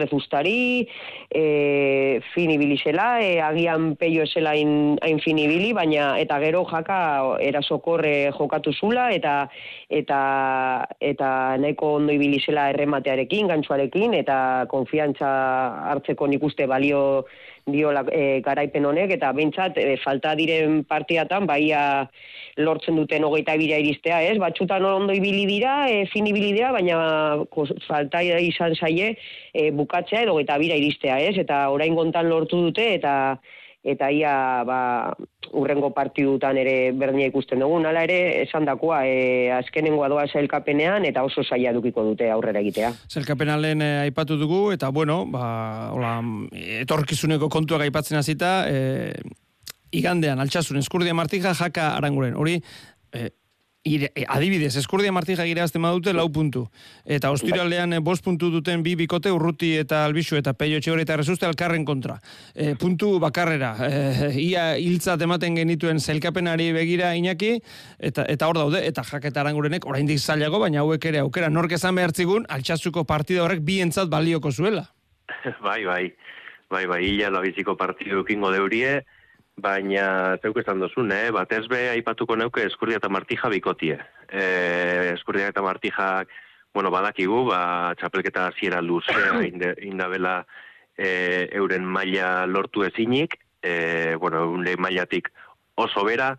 e, finibili zela, e, agian peio esela hain, hain finibili, baina eta gero jaka erasokorre jokatu zula, eta eta eta nahiko ondo ibili zela errematearekin, gantsuarekin, eta konfiantza hartzeko nik uste balio diola e, garaipen honek, eta behintzat e, falta diren partiatan, baia lortzen duten hogeita bira iristea, ez? Batxutan ondo ibili dira, e, fin ibili dira, baina kos- falta izan zaie e, bukatzea edo hogeita bira iristea, ez? Eta orain gontan lortu dute, eta eta ia ba, urrengo partidutan ere berdina ikusten dugu. Hala ere, esan dakoa, e, azkenengoa doa zailkapenean, eta oso zaila dukiko dute aurrera egitea. Zelkapenalen eh, aipatu dugu, eta bueno, ba, hola, etorkizuneko kontuak aipatzen hasita, eh, igandean, altxasun, eskurdia martija, jaka aranguren. Hori, eh, ire, eh, adibidez, eskurdia martija gireazten badute lau puntu. Eta ostiralean eh, bost puntu duten bi bikote urruti eta albixu eta peio etxegore eta resuste alkarren kontra. Eh, puntu bakarrera. Eh, ia hiltzat ematen genituen zelkapenari begira inaki, eta, eta hor daude, eta jaketa arangurenek oraindik zailago, baina hauek ere aukera nork esan behartzigun, altxasuko partida horrek bientzat balioko zuela. bai, bai. Bai, bai, hila labiziko partidu kingo deurie, baina zeuk esan dozun, eh? Batez be aipatuko neuke eskurdia eta martija bikotie. E, eskurdia eta martija, bueno, badakigu, ba, txapelketa hasiera luzea inde, indabela e, euren maila lortu ezinik, e, bueno, euren mailatik oso bera,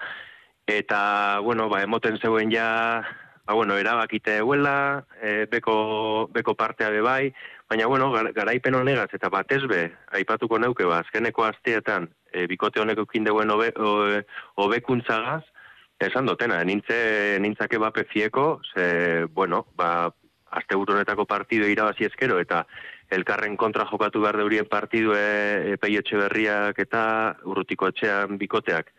eta, bueno, ba, emoten zeuen ja, ba, bueno, erabakite euela, e, beko, beko partea be bai, baina, bueno, gar, garaipen honegaz, eta batez be, aipatuko neuke, ba, azkeneko asteetan, e, bikote honek eukin deuen obe, o- hobekuntzagaz, esan dotena, nintze, nintzake bape fieko, ze, bueno, ba, azte honetako partido irabazi ezkero, eta elkarren kontra jokatu behar deurien partidu e, peio etxe berriak eta urrutiko etxean bikoteak,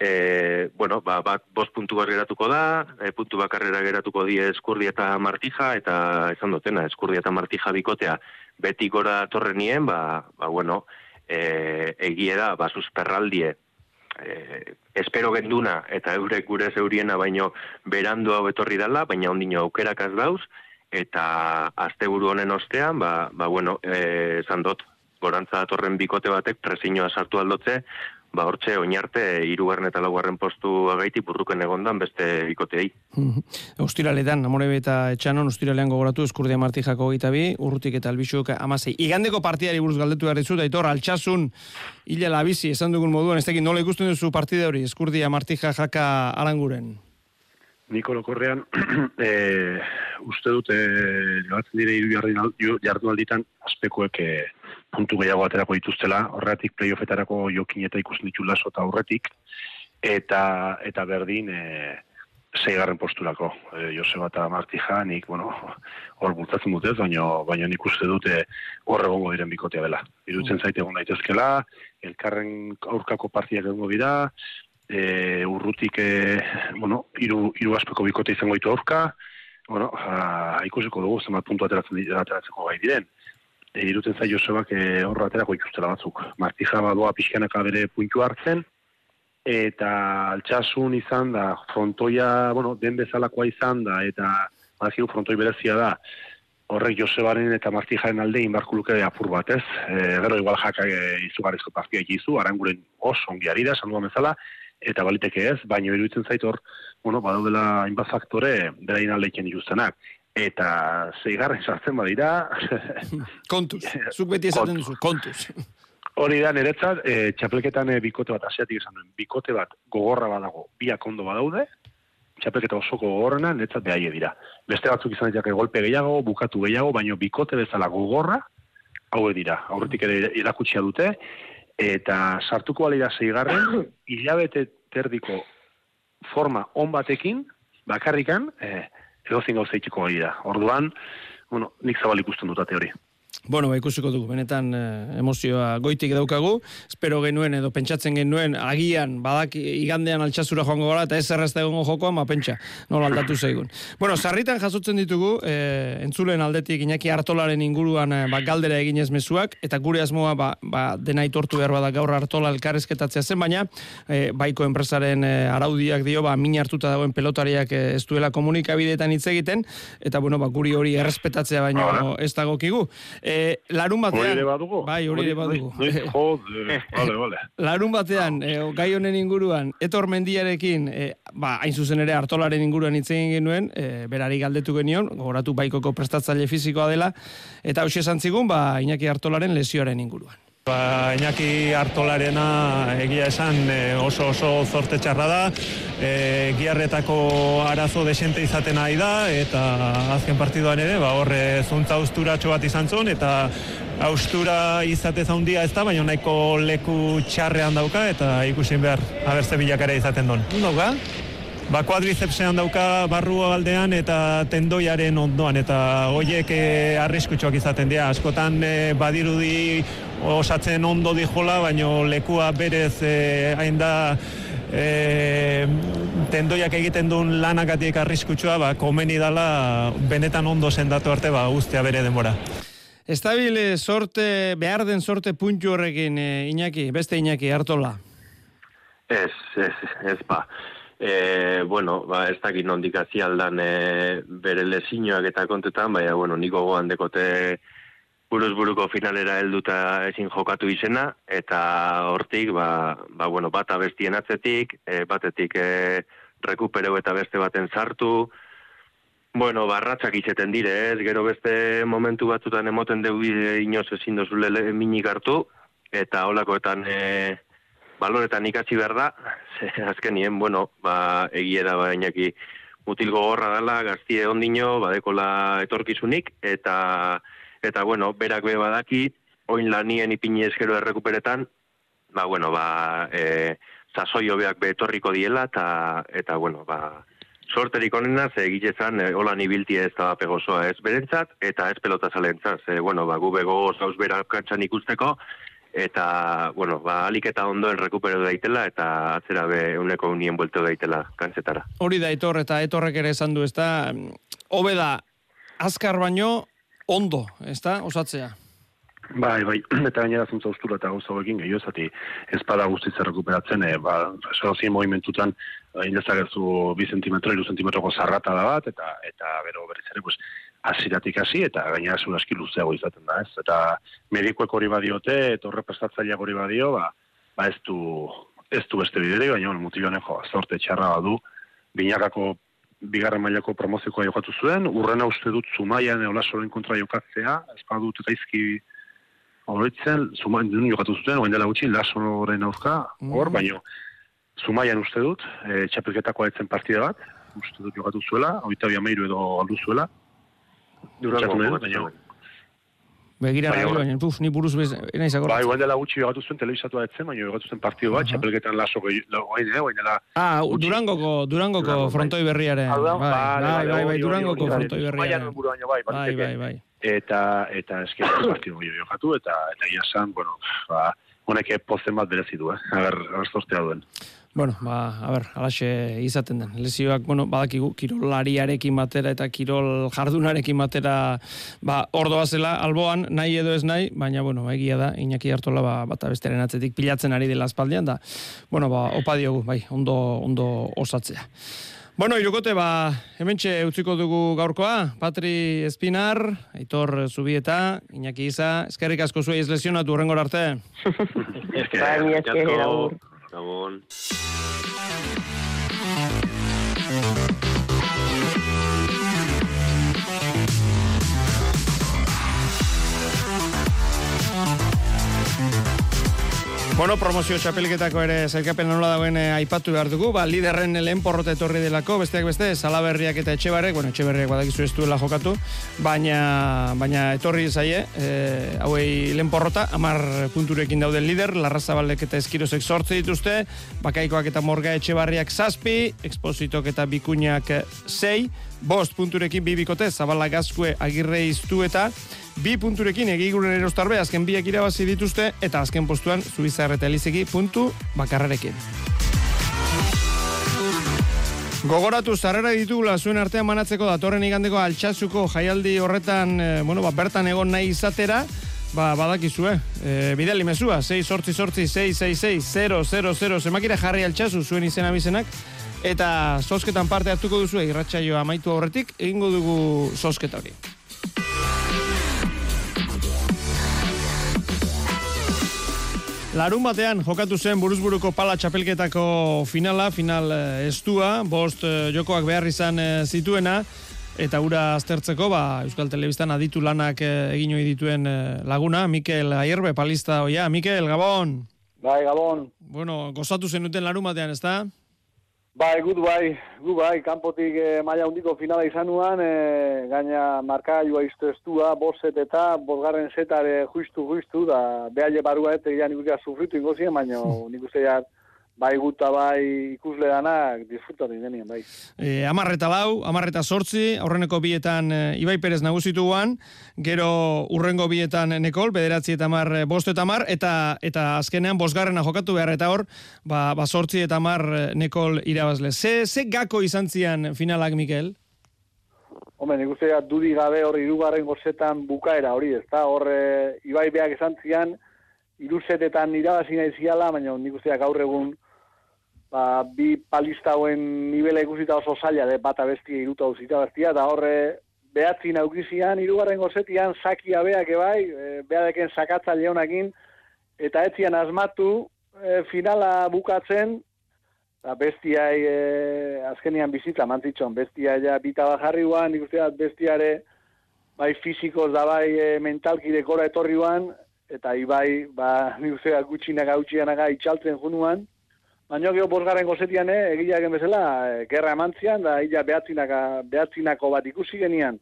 e, bueno, ba, bat bost puntu bat geratuko da, e, puntu bakarrera geratuko die eskurdi eta martija, eta esan dutena, eskurdi eta martija bikotea beti gora torrenien, ba, ba bueno, e, egie da, ba, susperraldie, e, espero genduna, eta eurek gure zeuriena baino berandu hau etorri dala, baina ondino aukerak az dauz, eta asteburu honen ostean, ba, ba bueno, e, esan dut, gorantza datorren bikote batek presiñoa sartu aldotze, ba hortxe oinarte hirugarren eta laugarren postu agaiti burruken egondan beste bikoteei. Ostiraletan, Amorebe eta Etxanon, ostiralean gogoratu, eskurdia martijako gita bi, urrutik eta albixuk amasei. Igandeko partidari buruz galdetu behar dizut, aitor, altxasun, hila labizi, esan dugun moduan, ez dakit, nola ikusten duzu partida hori, eskurdia martija jaka aranguren. Niko lokorrean, e, uste dut, e, joatzen dire hiru jardunalditan, aspekoek e, puntu gehiago aterako dituztela, horretik playoffetarako jokin eta ikusten ditu laso eta horretik, eta, eta berdin, e, zeigarren posturako. E, Joseba eta Martija, nik, bueno, hor bultzatzen dutez, baina, baina nik uste dute hor egongo diren bikotea dela. Irutzen zaite egon daitezkela, elkarren aurkako partiak egongo dira, e, urrutik, e, bueno, iru, iru aspeko bikote izango ditu aurka, bueno, a, ikusiko dugu zenbat puntu ateratzen, ateratzeko gai diren. E, iruten zai Josebak e, horra aterako ikustela batzuk. Martija badoa pixkanaka bere puntu hartzen, eta altxasun izan da, frontoia, bueno, den bezalakoa izan da, eta badakigu frontoi berezia da, horrek Josebaren eta Martijaren alde inbarku luke apur bat, ez? E, gero igual jaka e, izugarrizko partia ikizu, aranguren oso ongi ari da, esan duan bezala, eta baliteke ez, baina iruditzen zait hor, bueno, badaudela hainbat faktore beraien alde iken dituztenak. Eta zeigarren sartzen badira, Kontuz, zuk beti esaten duzu, kontuz. Hori da, niretzat, e, txapelketan e, bikote bat, asiatik esan duen, bikote bat gogorra badago, biak ondo badaude, txapelketa osoko gogorrena, niretzat behaie dira. Beste batzuk izan ditzake golpe gehiago, bukatu gehiago, baino bikote bezala gogorra, hauek dira. Aurretik ere erakutsia dute, eta sartuko alira zeigarren, hilabete terdiko forma on batekin, bakarrikan, eh, edozin gauza itxiko da. Orduan, bueno, nik zabal ikusten dut ate hori. Bueno, ba, ikusiko dugu, benetan eh, emozioa goitik daukagu, espero genuen edo pentsatzen genuen agian badak igandean altxasura joango gara eta ez errezta egongo jokoan, ma pentsa, nola aldatu zaigun. Bueno, sarritan jasotzen ditugu, eh, entzulen aldetik Iñaki Artolaren inguruan eh, ba, galdera eginez mezuak, eta gure asmoa ba, ba, dena itortu behar bada gaur Artola elkarrezketatzea zen, baina eh, baiko enpresaren eh, araudiak dio, ba, min hartuta dagoen pelotariak eh, ez duela komunikabideetan hitz egiten, eta bueno, ba, guri hori errespetatzea baino ez dagokigu. E, larun batean... Hori ere badugu? Bai, hori ere badugu. Jode, vale, vale. larun batean, e, gai honen inguruan, etor mendiarekin, e, ba, hain zuzen ere hartolaren inguruan hitz egin genuen, e, berari galdetu genion, gogoratu baikoko prestatzaile fizikoa dela, eta hausia esan zigun, ba, Iñaki hartolaren lesioaren inguruan. Ba, Iñaki Artolarena egia esan e, oso oso zorte txarra da, e, giarretako arazo desente izaten ari da, eta azken partiduan ere, ba, horre zuntza austuratxo bat izan zuen, eta austura izate zaundia ez da, baina nahiko leku txarrean dauka, eta ikusin behar, abertze bilakare izaten don. Dauka? Ba, kuadricepsean dauka barru aldean eta tendoiaren ondoan, eta hoiek e, arriskutsuak izaten dira. Askotan e, badirudi osatzen ondo dijola, baino lekua berez e, hain da e, tendoiak egiten duen lanakatik arriskutsua, ba, komeni dala benetan ondo sendatu arte, ba, ustea bere denbora. Estabile sorte, behar den sorte puntu horrekin, e, Iñaki, beste Iñaki, hartola. Ez, ez, ez ba. E, bueno, ba, ez dakit nondik hazi aldan e, bere lezinoak eta kontetan, baina, bueno, niko goan dekote buruz buruko finalera helduta ezin jokatu izena, eta hortik, ba, ba bueno, bat abestien atzetik, e, batetik e, rekupereu eta beste baten sartu, Bueno, barratzak izeten dire, ez? Gero beste momentu batzutan emoten dugu inoz ezin dozule minik hartu, eta holakoetan e, baloretan ikatzi behar da, ze azkenien, bueno, ba, egiera bainaki mutilgo gorra dela, gaztie ondino, badekola etorkizunik, eta, eta bueno, berak be badaki, oin lanien ipini eskero errekuperetan, ba, bueno, ba, e, sasoi hobeak be etorriko diela, eta, eta bueno, ba, sorterik onena, ze egitezan, e, hola nibilti ez da pegosoa ez berentzat, eta ez pelota zalentzat, ze, bueno, ba, gu bego zauz berak kantxan ikusteko, eta, bueno, ba, alik eta ondoen rekupero daitela, eta atzera be uneko unien buelto daitela kantzetara. Hori da etor, eta etorrek ere esan du, ez da, hobe da, azkar baino, ondo, ez da, osatzea. Bai, bai, eta gainera zuntza ustura eta gauza hauekin gehiago zati espada guztiz errekuperatzen, e, ba, esodozien movimentutan, indezagerzu bi zentimetro, iru zentimetroko zarrata da bat, eta eta bero berriz ere, pues, aziratik hasi eta gainera zuen aski luzeago izaten da, ez? Eta medikoek hori badiote, eta horre prestatzaileak hori badio, ba, ba ez du, ez du beste bidere, baina bueno, mutilionen jo, zorte txarra badu, binakako bigarren mailako promozioko jokatu zuen, urrena uste dut zumaian eolasoren kontra jokatzea, ez badut gaizki horitzen, zumaian duen jokatu zuen, oen dela gutxi, lasoren aurka, hor, mm. baino, zumaian uste dut, e, txapelketako etzen partida bat, uste dut jokatu zuela, oita biameiru edo aldu zuela, Durango, Begira bai, baina, puf, ni buruz bez, naiz agorra. Bai, igual dela gutxi jogatu zuen telebizatu etzen, baina jogatu zuen partido bat, uh -huh. txapelketan laso guain, eh, dela... Ah, Durangoko, Durangoko Durango, frontoi berriaren. Bai, bai, bai, bai, Durangoko frontoi berriaren. Bai, bai, bai, bai. Eta, eta eski, partido gehi jogatu, eta, eta ia san, bueno, ba, honek pozen bat berezidu, eh, agar, agar duen. Bueno, ba, a ber, alaxe izaten den. Lesioak, bueno, badakigu, kirolariarekin batera eta kirol jardunarekin batera, ba, ordoa zela, alboan, nahi edo ez nahi, baina, bueno, egia da, Iñaki hartola, ba, bata besteren atzetik pilatzen ari dela espaldian, da, bueno, ba, opa diogu, bai, ondo, ondo osatzea. Bueno, irukote, ba, hemen utziko dugu gaurkoa, Patri Espinar, Aitor Zubieta, Iñaki Iza, eskerrik asko zuei ez lesionatu horrengor arte. Eskerrik asko. Bueno, promozio txapelketako ere zailkapen nola dagoen eh, aipatu behar dugu, ba, liderren lehen porrota etorri delako, besteak beste, salaberriak eta etxebarrek, bueno, etxebarriak badakizu ez duela jokatu, baina, baina etorri zaie, e, hauei lehen porrota, amar punturekin dauden lider, larrazabaldek eta eskirozek sortze dituzte, bakaikoak eta morga etxebarriak zazpi, ekspositok eta bikuñak sei, bost punturekin bibikote, zabala gazkue agirre iztu eta, bi punturekin egiguren erostarbe azken biak irabazi dituzte eta azken postuan Zubizar eta puntu bakarrarekin. Gogoratu zarrera ditugula zuen artean manatzeko datorren igandeko altxasuko jaialdi horretan, e, bueno, ba, bertan egon nahi izatera, ba, badakizue, e, bidali mezua, 6 sortzi sortzi 666 000 000 zemakira jarri altxasu zuen izena bizenak, eta sosketan parte hartuko duzu irratsaioa amaitu aurretik, egingo dugu sosketa hori. Larun batean jokatu zen buruzburuko pala txapelketako finala, final eh, estua, bost eh, jokoak behar izan eh, zituena, eta ura aztertzeko, ba, Euskal Telebistan aditu lanak egin hori dituen laguna, Mikel Aierbe, palista oia. Mikel, Gabon! Bai, Gabon! Bueno, gozatu zen duten larun batean, ez da? Bai, gut bai, gut bai, kanpotik e, maila hundiko finala izan nuan, e, gaina markailua iztu estua, boset eta bosgarren zetare justu justu, da behaile barua eta ja nik sufritu ingozien, baina nik uste bai guta bai ikusle danak disfrutatu ingenien, bai. E, amarreta lau, amarreta sortzi, aurreneko bietan e, Ibai Perez nagusitu guan, gero urrengo bietan Nekol, bederatzi eta mar, e, bost eta mar, eta, eta azkenean bosgarrena jokatu behar eta hor, ba, ba sortzi eta mar e, Nekol irabazle. Ze, ze gako izan zian finalak, Mikel? Hombre, nik uste dudi gabe hor irugarren gozetan bukaera hori, ez da, hor e, Ibai beak izan zian, iruzetetan irabazi nahi ziala, baina nik uste gaur egun ba, bi palista hauen nivela ikusita oso zaila, de bata bestia iruta uzita bestia, da horre behatzin aukizian, irugarren gozetian, sakia beak ebai, e, beadeken sakatza leonakin, eta etzian asmatu, e, finala bukatzen, da bestia e, azkenian bizitza mantzitxon, bestia ja bita bajarri guan, ikusteat bestiare, bai fizikoz da bai e, mentalki dekora etorri guan, eta ibai, ba, nik usteat gutxinak hau itxaltzen junuan, Baina geho bosgarren gozetian, eh, egia egen bezala, eh, gerra emantzian, da illa behatzinaka, behatzinako bat ikusi genian.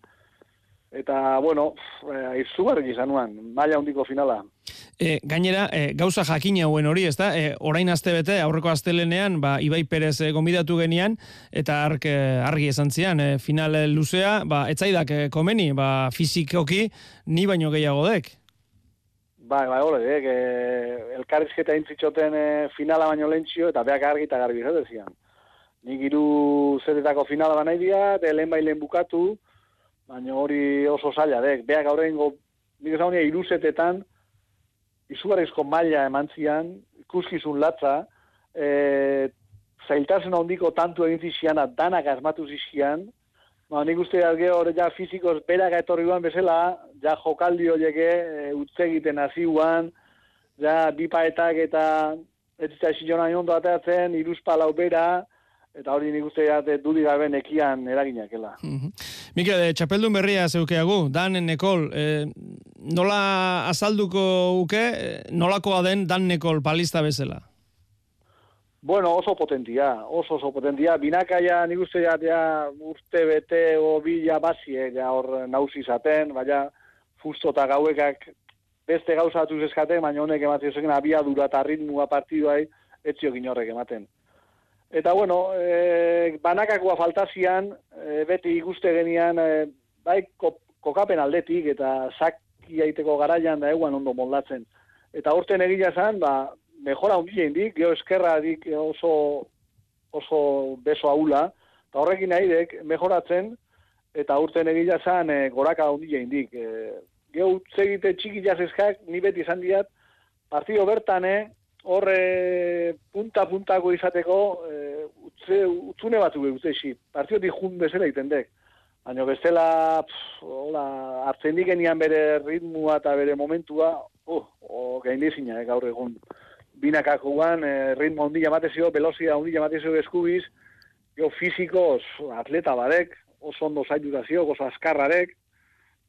Eta, bueno, eh, izugarrik izan nuan, maila hundiko finala. E, gainera, e, gauza jakin hauen hori, ez da? E, orain azte bete, aurreko astelenean, ba, Ibai Perez e, gombidatu genian, eta ark, e, argi esan zian, e, final luzea, ba, etzaidak e, komeni, ba, fizikoki, ni baino gehiago dek. Bai, bai, hori, eh, que elkarrizketa intzitxoten eh, finala baino lentzio, eta beak argi eta garbi zate zian. Nik iru zetetako finala baina idia, de lehen bai lehen bukatu, baina hori oso zaila, dek, beak aurrengo, nik ez haunia iru zetetan, izugarrizko maila eman zian, ikuskizun latza, eh, zailtasun handiko tantu egin ziziana, danak asmatu zizian, Ba, nik uste dut gero, ja, fizikoz berak etorri guan bezala, ja, jokaldi horiek e, utze egiten hasi guan, ja, bipaetak eta ez zita xilona ondo atatzen, iruzpalau bera, eta hori nik uste dut dudi gabe nekian eraginakela. Mm -hmm. Mikel, e, txapeldun berria zeukeagu, Dan Nekol, e, nola azalduko uke, e, nolakoa den Dan Nekol palista bezala? Bueno, oso potentia, oso oso potentia. Binakaia nik uste ja, ja urte bete o bila basie ja hor nauzi zaten, baina fusto eta gauekak beste gauza batuz eskaten, baina honek ematen zekin abia dura eta ritmua partiduai etzio ginorrek ematen. Eta bueno, e, banakakoa faltazian, e, beti ikuste genian, e, bai kokapen aldetik eta zaki aiteko garaian da eguan ondo moldatzen. Eta urten egila zan, ba, mejora hundile indik, geho eskerra dik oso, oso beso haula, eta horrekin nahi mejoratzen, eta urten egila zan e, goraka hundile indik. E, geho utzegite txiki jazezkak, ni beti izan diat, partido bertan, e, horre punta-puntako izateko, e, utze, utzune batzu utze isi, partido di jun bezala egiten dek. Baina bestela, hola, hartzen dikenian bere ritmua eta bere momentua, uh, oh, gaindizina, eh, gaur egun binakako guan, e, ritmo hundi jamatezio, velozia hundi jamatezio eskubiz, jo fiziko atleta badek, oso ondo zaitutazio, oso askarrarek,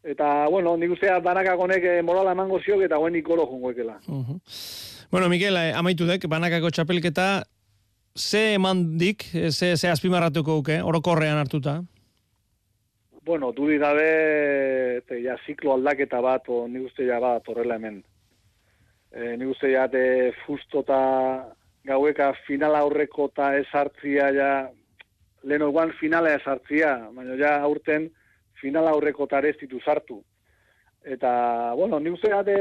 eta, bueno, nik usteat banakakonek e, morala emango ziok eta guen ikolo jungoekela. Uh Bueno, Mikel, eh, amaitu dek, banakako txapelketa, ze emandik, eh, ze, ze azpimarratuko uke, orokorrean hartuta? Bueno, duri gabe, te, ja, ziklo aldaketa bat, o nik uste ja bat horrela hemen. E, nik uste ja, te, fusto eta gaueka finala aurreko eta esartzia ja, lehen guan finala esartzia, baina ja aurten finala aurreko eta ez ditu sartu. Eta, bueno, nik uste ja, te,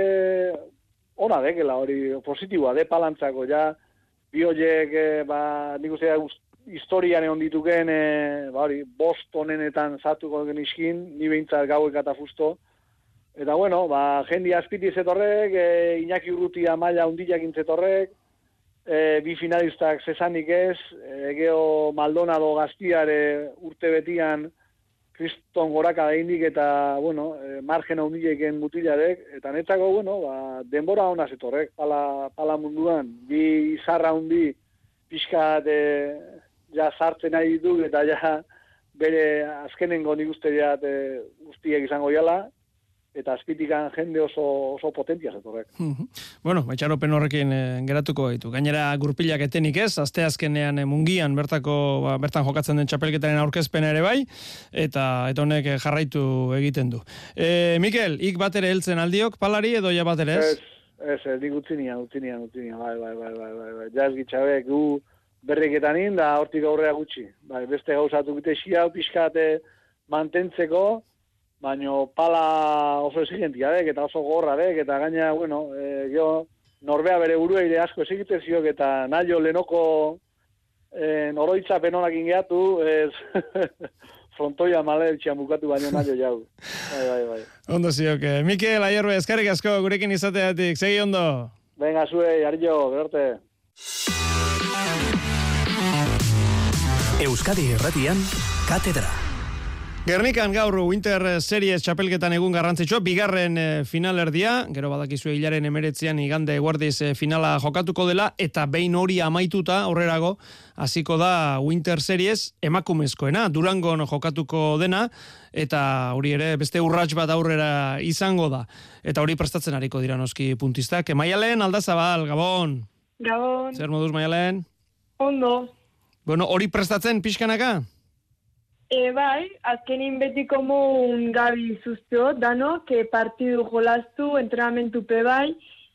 ona dekela hori positiboa, de palantzako, ja, bi horiek, eh, ba, uste ja, historian egon dituken, e, ba, hori, bost honenetan zatuko geniskin, ni behintzat gauek eta fusto. Eta bueno, ba, jendi azpiti zetorrek, e, Iñaki Urrutia maila undiak intzetorrek, e, bi finalistak zesanik ez, e, geho Maldonado gaztiare urte betian, kriston goraka daindik eta, bueno, e, margena hundileken mutilarek, eta netzako, bueno, ba, denbora hona zetorrek, pala, pala munduan, bi izarra hundi, pixka de, ja sartzen nahi ditu eta ja bere azkenengo nik uste ja guztiek izango jala eta azpitikan jende oso, oso potentia zetorrek. bueno, baitxaropen horrekin e, geratuko gaitu. Gainera gurpilak etenik ez, azte azkenean e, mungian bertako, ba, bertan jokatzen den txapelketaren aurkezpen ere bai, eta eta honek eh, jarraitu egiten du. E, Mikel, ik bat ere heltzen aldiok, palari edo ja bat ere ez? Ez, ez, nik utzinian, utzinian, utzinian, bai, bai, bai, bai, bai, bai, jaz gitxabek, gu, berriketan da hortik aurrea gutxi. Bai, beste gauzatu bite xia, pixkate mantentzeko, baino pala oso exigentia dek, eta oso gorra dek, eta gaina, bueno, e, jo, norbea bere burua ire asko esigite ziok, eta naio lenoko e, noroitza penonak ingeatu, ez frontoia male bukatu baino naio jau. Bai, bai, bai. Ondo ziok, Mikel, aierbe, eskarrik asko, gurekin izateatik, segi ondo. Venga, zue, arillo, berarte. Euskadi Erratian, Katedra. Gernikan gaur Winter Series txapelketan egun garrantzitsua, bigarren eh, finalerdia, gero badakizu hilaren emeretzean igande guardiz eh, finala jokatuko dela, eta behin hori amaituta horrerago, hasiko da Winter Series emakumezkoena, durangon jokatuko dena, eta hori ere beste urrats bat aurrera izango da. Eta hori prestatzen hariko dira noski puntistak. Maialen, aldazabal, Gabon! Gabon! Zer moduz, Maialen? Ondo, Bueno, hori prestatzen pixkanaka? E, bai, azkenin betiko mun gabi zuzteo, dano, que partidu jolastu, entrenamentu pe bai,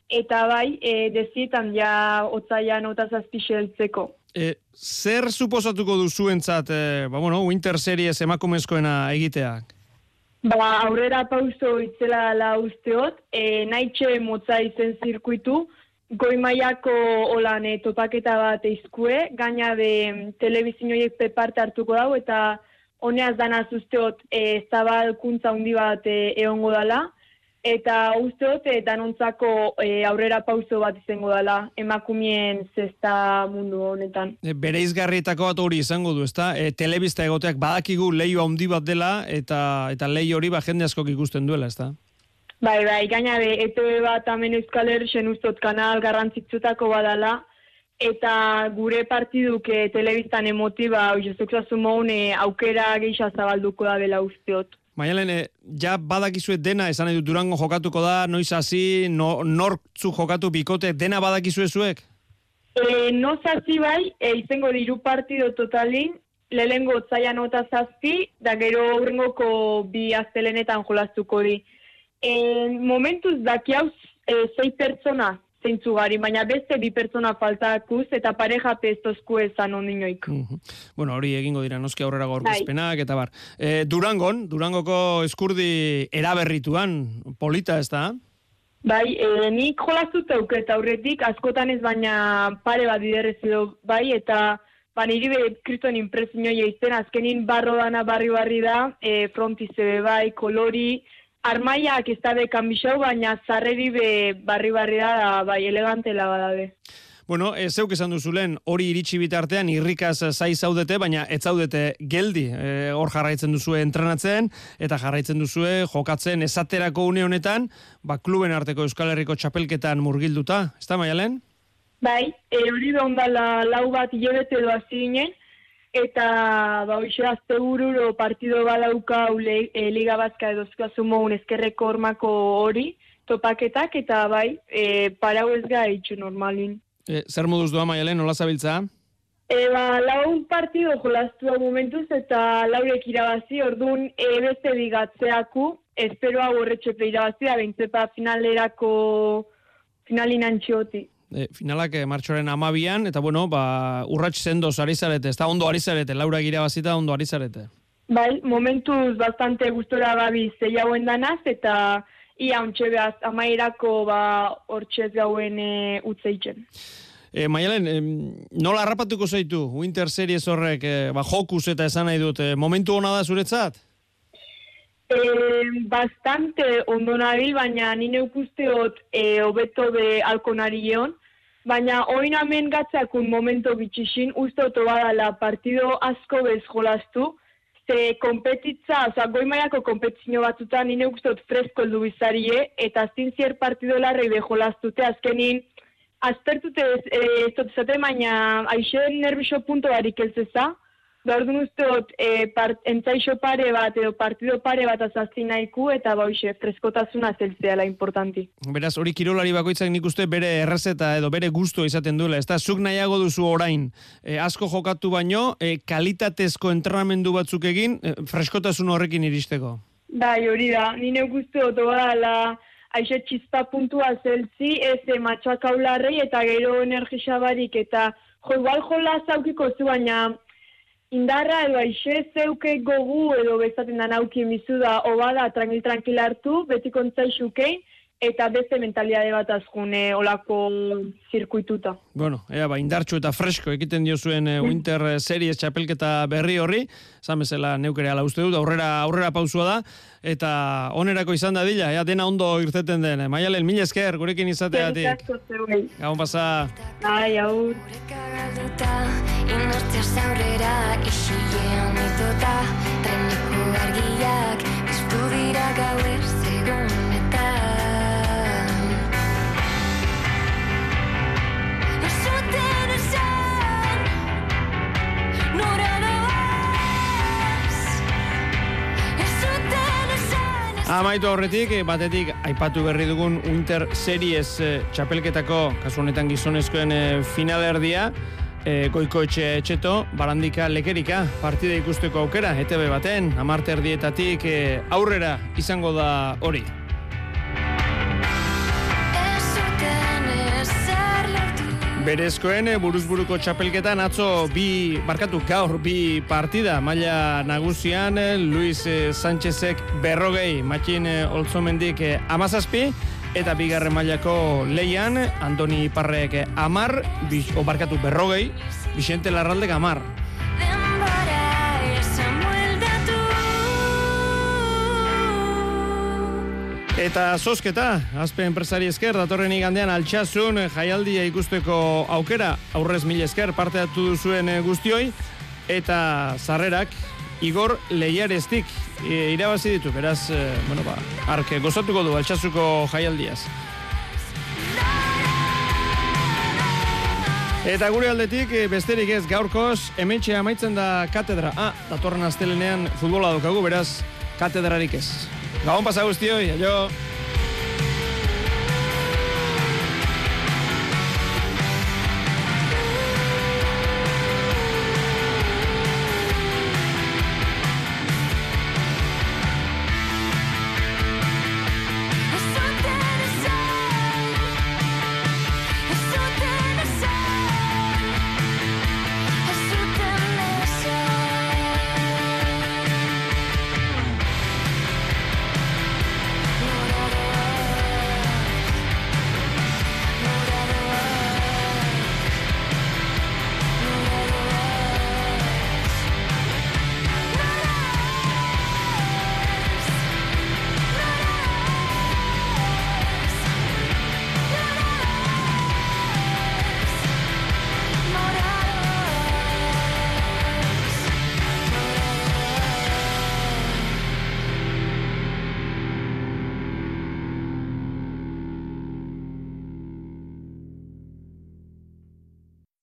eta bai, e, dezitan ja otzaian otaz azpixeltzeko. E, zer suposatuko duzuentzat, e, ba, bueno, Winter Series emakumezkoena egiteak? Ba, aurrera pauso itzela la usteot, e, nahi motza izen zirkuitu, goi maiako holan e, topaketa bat eizkue, gaina de mm, telebizinoiek pe parte hartuko dau, eta honeaz dana usteot e, zabalkuntza handi bat e, egongo dala, eta usteot e, danontzako e, aurrera pauso bat izango dala emakumien zesta mundu honetan. E, bere izgarrietako bat hori izango du, ezta? E, telebista egoteak badakigu leio handi bat dela, eta eta leio hori ba jende askok ikusten duela, ezta? Bai, bai, gaina be, ETV bat amen euskal erxen ustot kanal garrantzitzutako badala, eta gure partiduk e, telebiztan emotiba, oizezuk zazu moune, aukera geixa zabalduko da bela usteot. Maialen, e, ja badakizuet dena, esan edu durango jokatuko da, noiz hasi, no, nortzu jokatu bikote, dena badakizue zuek? E, no zazi bai, e, izango diru partido totalin, lehengo zaian nota zazpi, da gero urrengoko bi aztelenetan jolastuko di en momentuz dakiauz e, zei pertsona zeintzu gari, baina beste bi pertsona faltakuz eta pareja pestozku ezan ondinoik. Uh Bueno, hori egingo dira noski aurrera gorguzpenak eta bar. E, Durangon, Durangoko eskurdi eraberrituan, polita ez da? Bai, e, nik jolaztut eta aurretik, askotan ez baina pare bat biderrez edo bai, eta ba, niri be kriston impresioi izten, azkenin barro dana barri-barri da, e, frontize bai, kolori, armaiak ez da bekan baina zarreri be barri-barri da, bai, elegante badabe. Bueno, e, zeuk esan duzulen, hori iritsi bitartean irrikaz zai zaudete, baina ez zaudete geldi. E, hor jarraitzen duzue entrenatzen, eta jarraitzen duzue jokatzen esaterako une honetan, ba, kluben arteko Euskal Herriko txapelketan murgilduta. Ez da, Maialen? Bai, e, hori da ondala lau bat hilabete hasi ginen, eta ba hoxe azte partido badauka ule, e, Liga Baska edo zukazumo un eskerreko hormako hori, topaketak eta bai, e, parau ez gaitxu normalin. E, zer moduz doa, Maialen, nola zabiltza? E, ba, lau partido jolaztu hau momentuz eta laurek irabazi, orduan e, beste bigatzeaku, espero hau horretxepe irabazi, da bintzepa finalerako finalin antxioti. E, finalak e, martxoren amabian, eta bueno, ba, urrats sendoz ari zarete, ez da ondo ari zarete, laura irabazita ondo ari zarete. Bai, momentuz bastante gustora gabi zei hauen danaz, eta ia ontxe behaz amairako ba, hortxez gauen e, utzeitzen. E, Maialen, em, nola harrapatuko zaitu Winter Series horrek, e, ba, jokus eta esan nahi dut, e, momentu hona da zuretzat? E, bastante ondo nabil, baina nine ukusteot e, obeto be alkonari egon, baina oin hemen gatzakun momento bitxixin, uste badala partido asko bez jolastu, ze kompetitza, oza, goi maiako kompetizio batzutan nine ukstot fresko eldu bizarie, eta aztin zier partido larrei bejolaztute, azkenin, aztertute ez, e, ez dut esate, baina aixen nervixo punto barik ez orduan usteot, e, part, entzaixo pare bat, edo partido pare bat azazti nahiku, eta bauxe, freskotasuna zeltzea la importanti. Beraz, hori kirolari bakoitzak nik uste bere errezeta edo bere gusto izaten duela. Ez da, zuk nahiago duzu orain, e, asko jokatu baino, e, kalitatezko entrenamendu batzuk egin, e, freskotasun horrekin iristeko. Bai, hori da, nire guztu oto la aixe txizpa puntua zeltzi, ez e, matxoak aularrei, eta gero energisa barik, eta jo, igual jola zaukiko zu, baina indarra edo aixe zeuke gogu edo bezaten da nauki mizu da obada tranquil-tranquil hartu, beti kontzaixukein, eta beste mentaliade bat azkune olako zirkuituta. Bueno, ea ba, indartxu eta fresko egiten dio zuen eh, Winter Series txapelketa berri horri, zan bezala neukere ala uste dut, aurrera, aurrera pausua da, eta onerako izan da dila, ea dena ondo irteten den. Maialen, mil esker, gurekin izateatik. Gabon pasa. Ai, aur. Inertzia zaurera isilean itota Treneko argiak Piztu dira gauer Amaitu horretik, eh, batetik aipatu berri dugun Winter Series eh, txapelketako, kasu honetan gizonezkoen eh, finalerdia, e, goiko etxe etxeto, barandika lekerika, partida ikusteko aukera, ETB baten, amarte erdietatik e, aurrera izango da hori. Berezkoen e, buruzburuko txapelketan atzo bi, barkatu gaur bi partida, maila nagusian e, Luis e, Sánchezek berrogei, matxin olzomendik amazazpi, eta bigarren mailako leian, Antoni Parrek amar, bis, o barkatu berrogei, Vicente Larraldek amar. Eta zozketa, azpe enpresari esker, datorren igandean altxasun jaialdia ikusteko aukera, aurrez mil esker, parte hartu duzuen eh, guztioi, eta zarrerak, Igor Leiarestik e, irabazi ditu, beraz, e, bueno, ba, arke gozatuko du altxasuko jaialdiaz. Eta gure aldetik, besterik ez gaurkoz, hementxe amaitzen da katedra. Ah, datorren astelenean futbola daukagu, beraz, katedrarik ez. Gabon pasa guztioi, aio!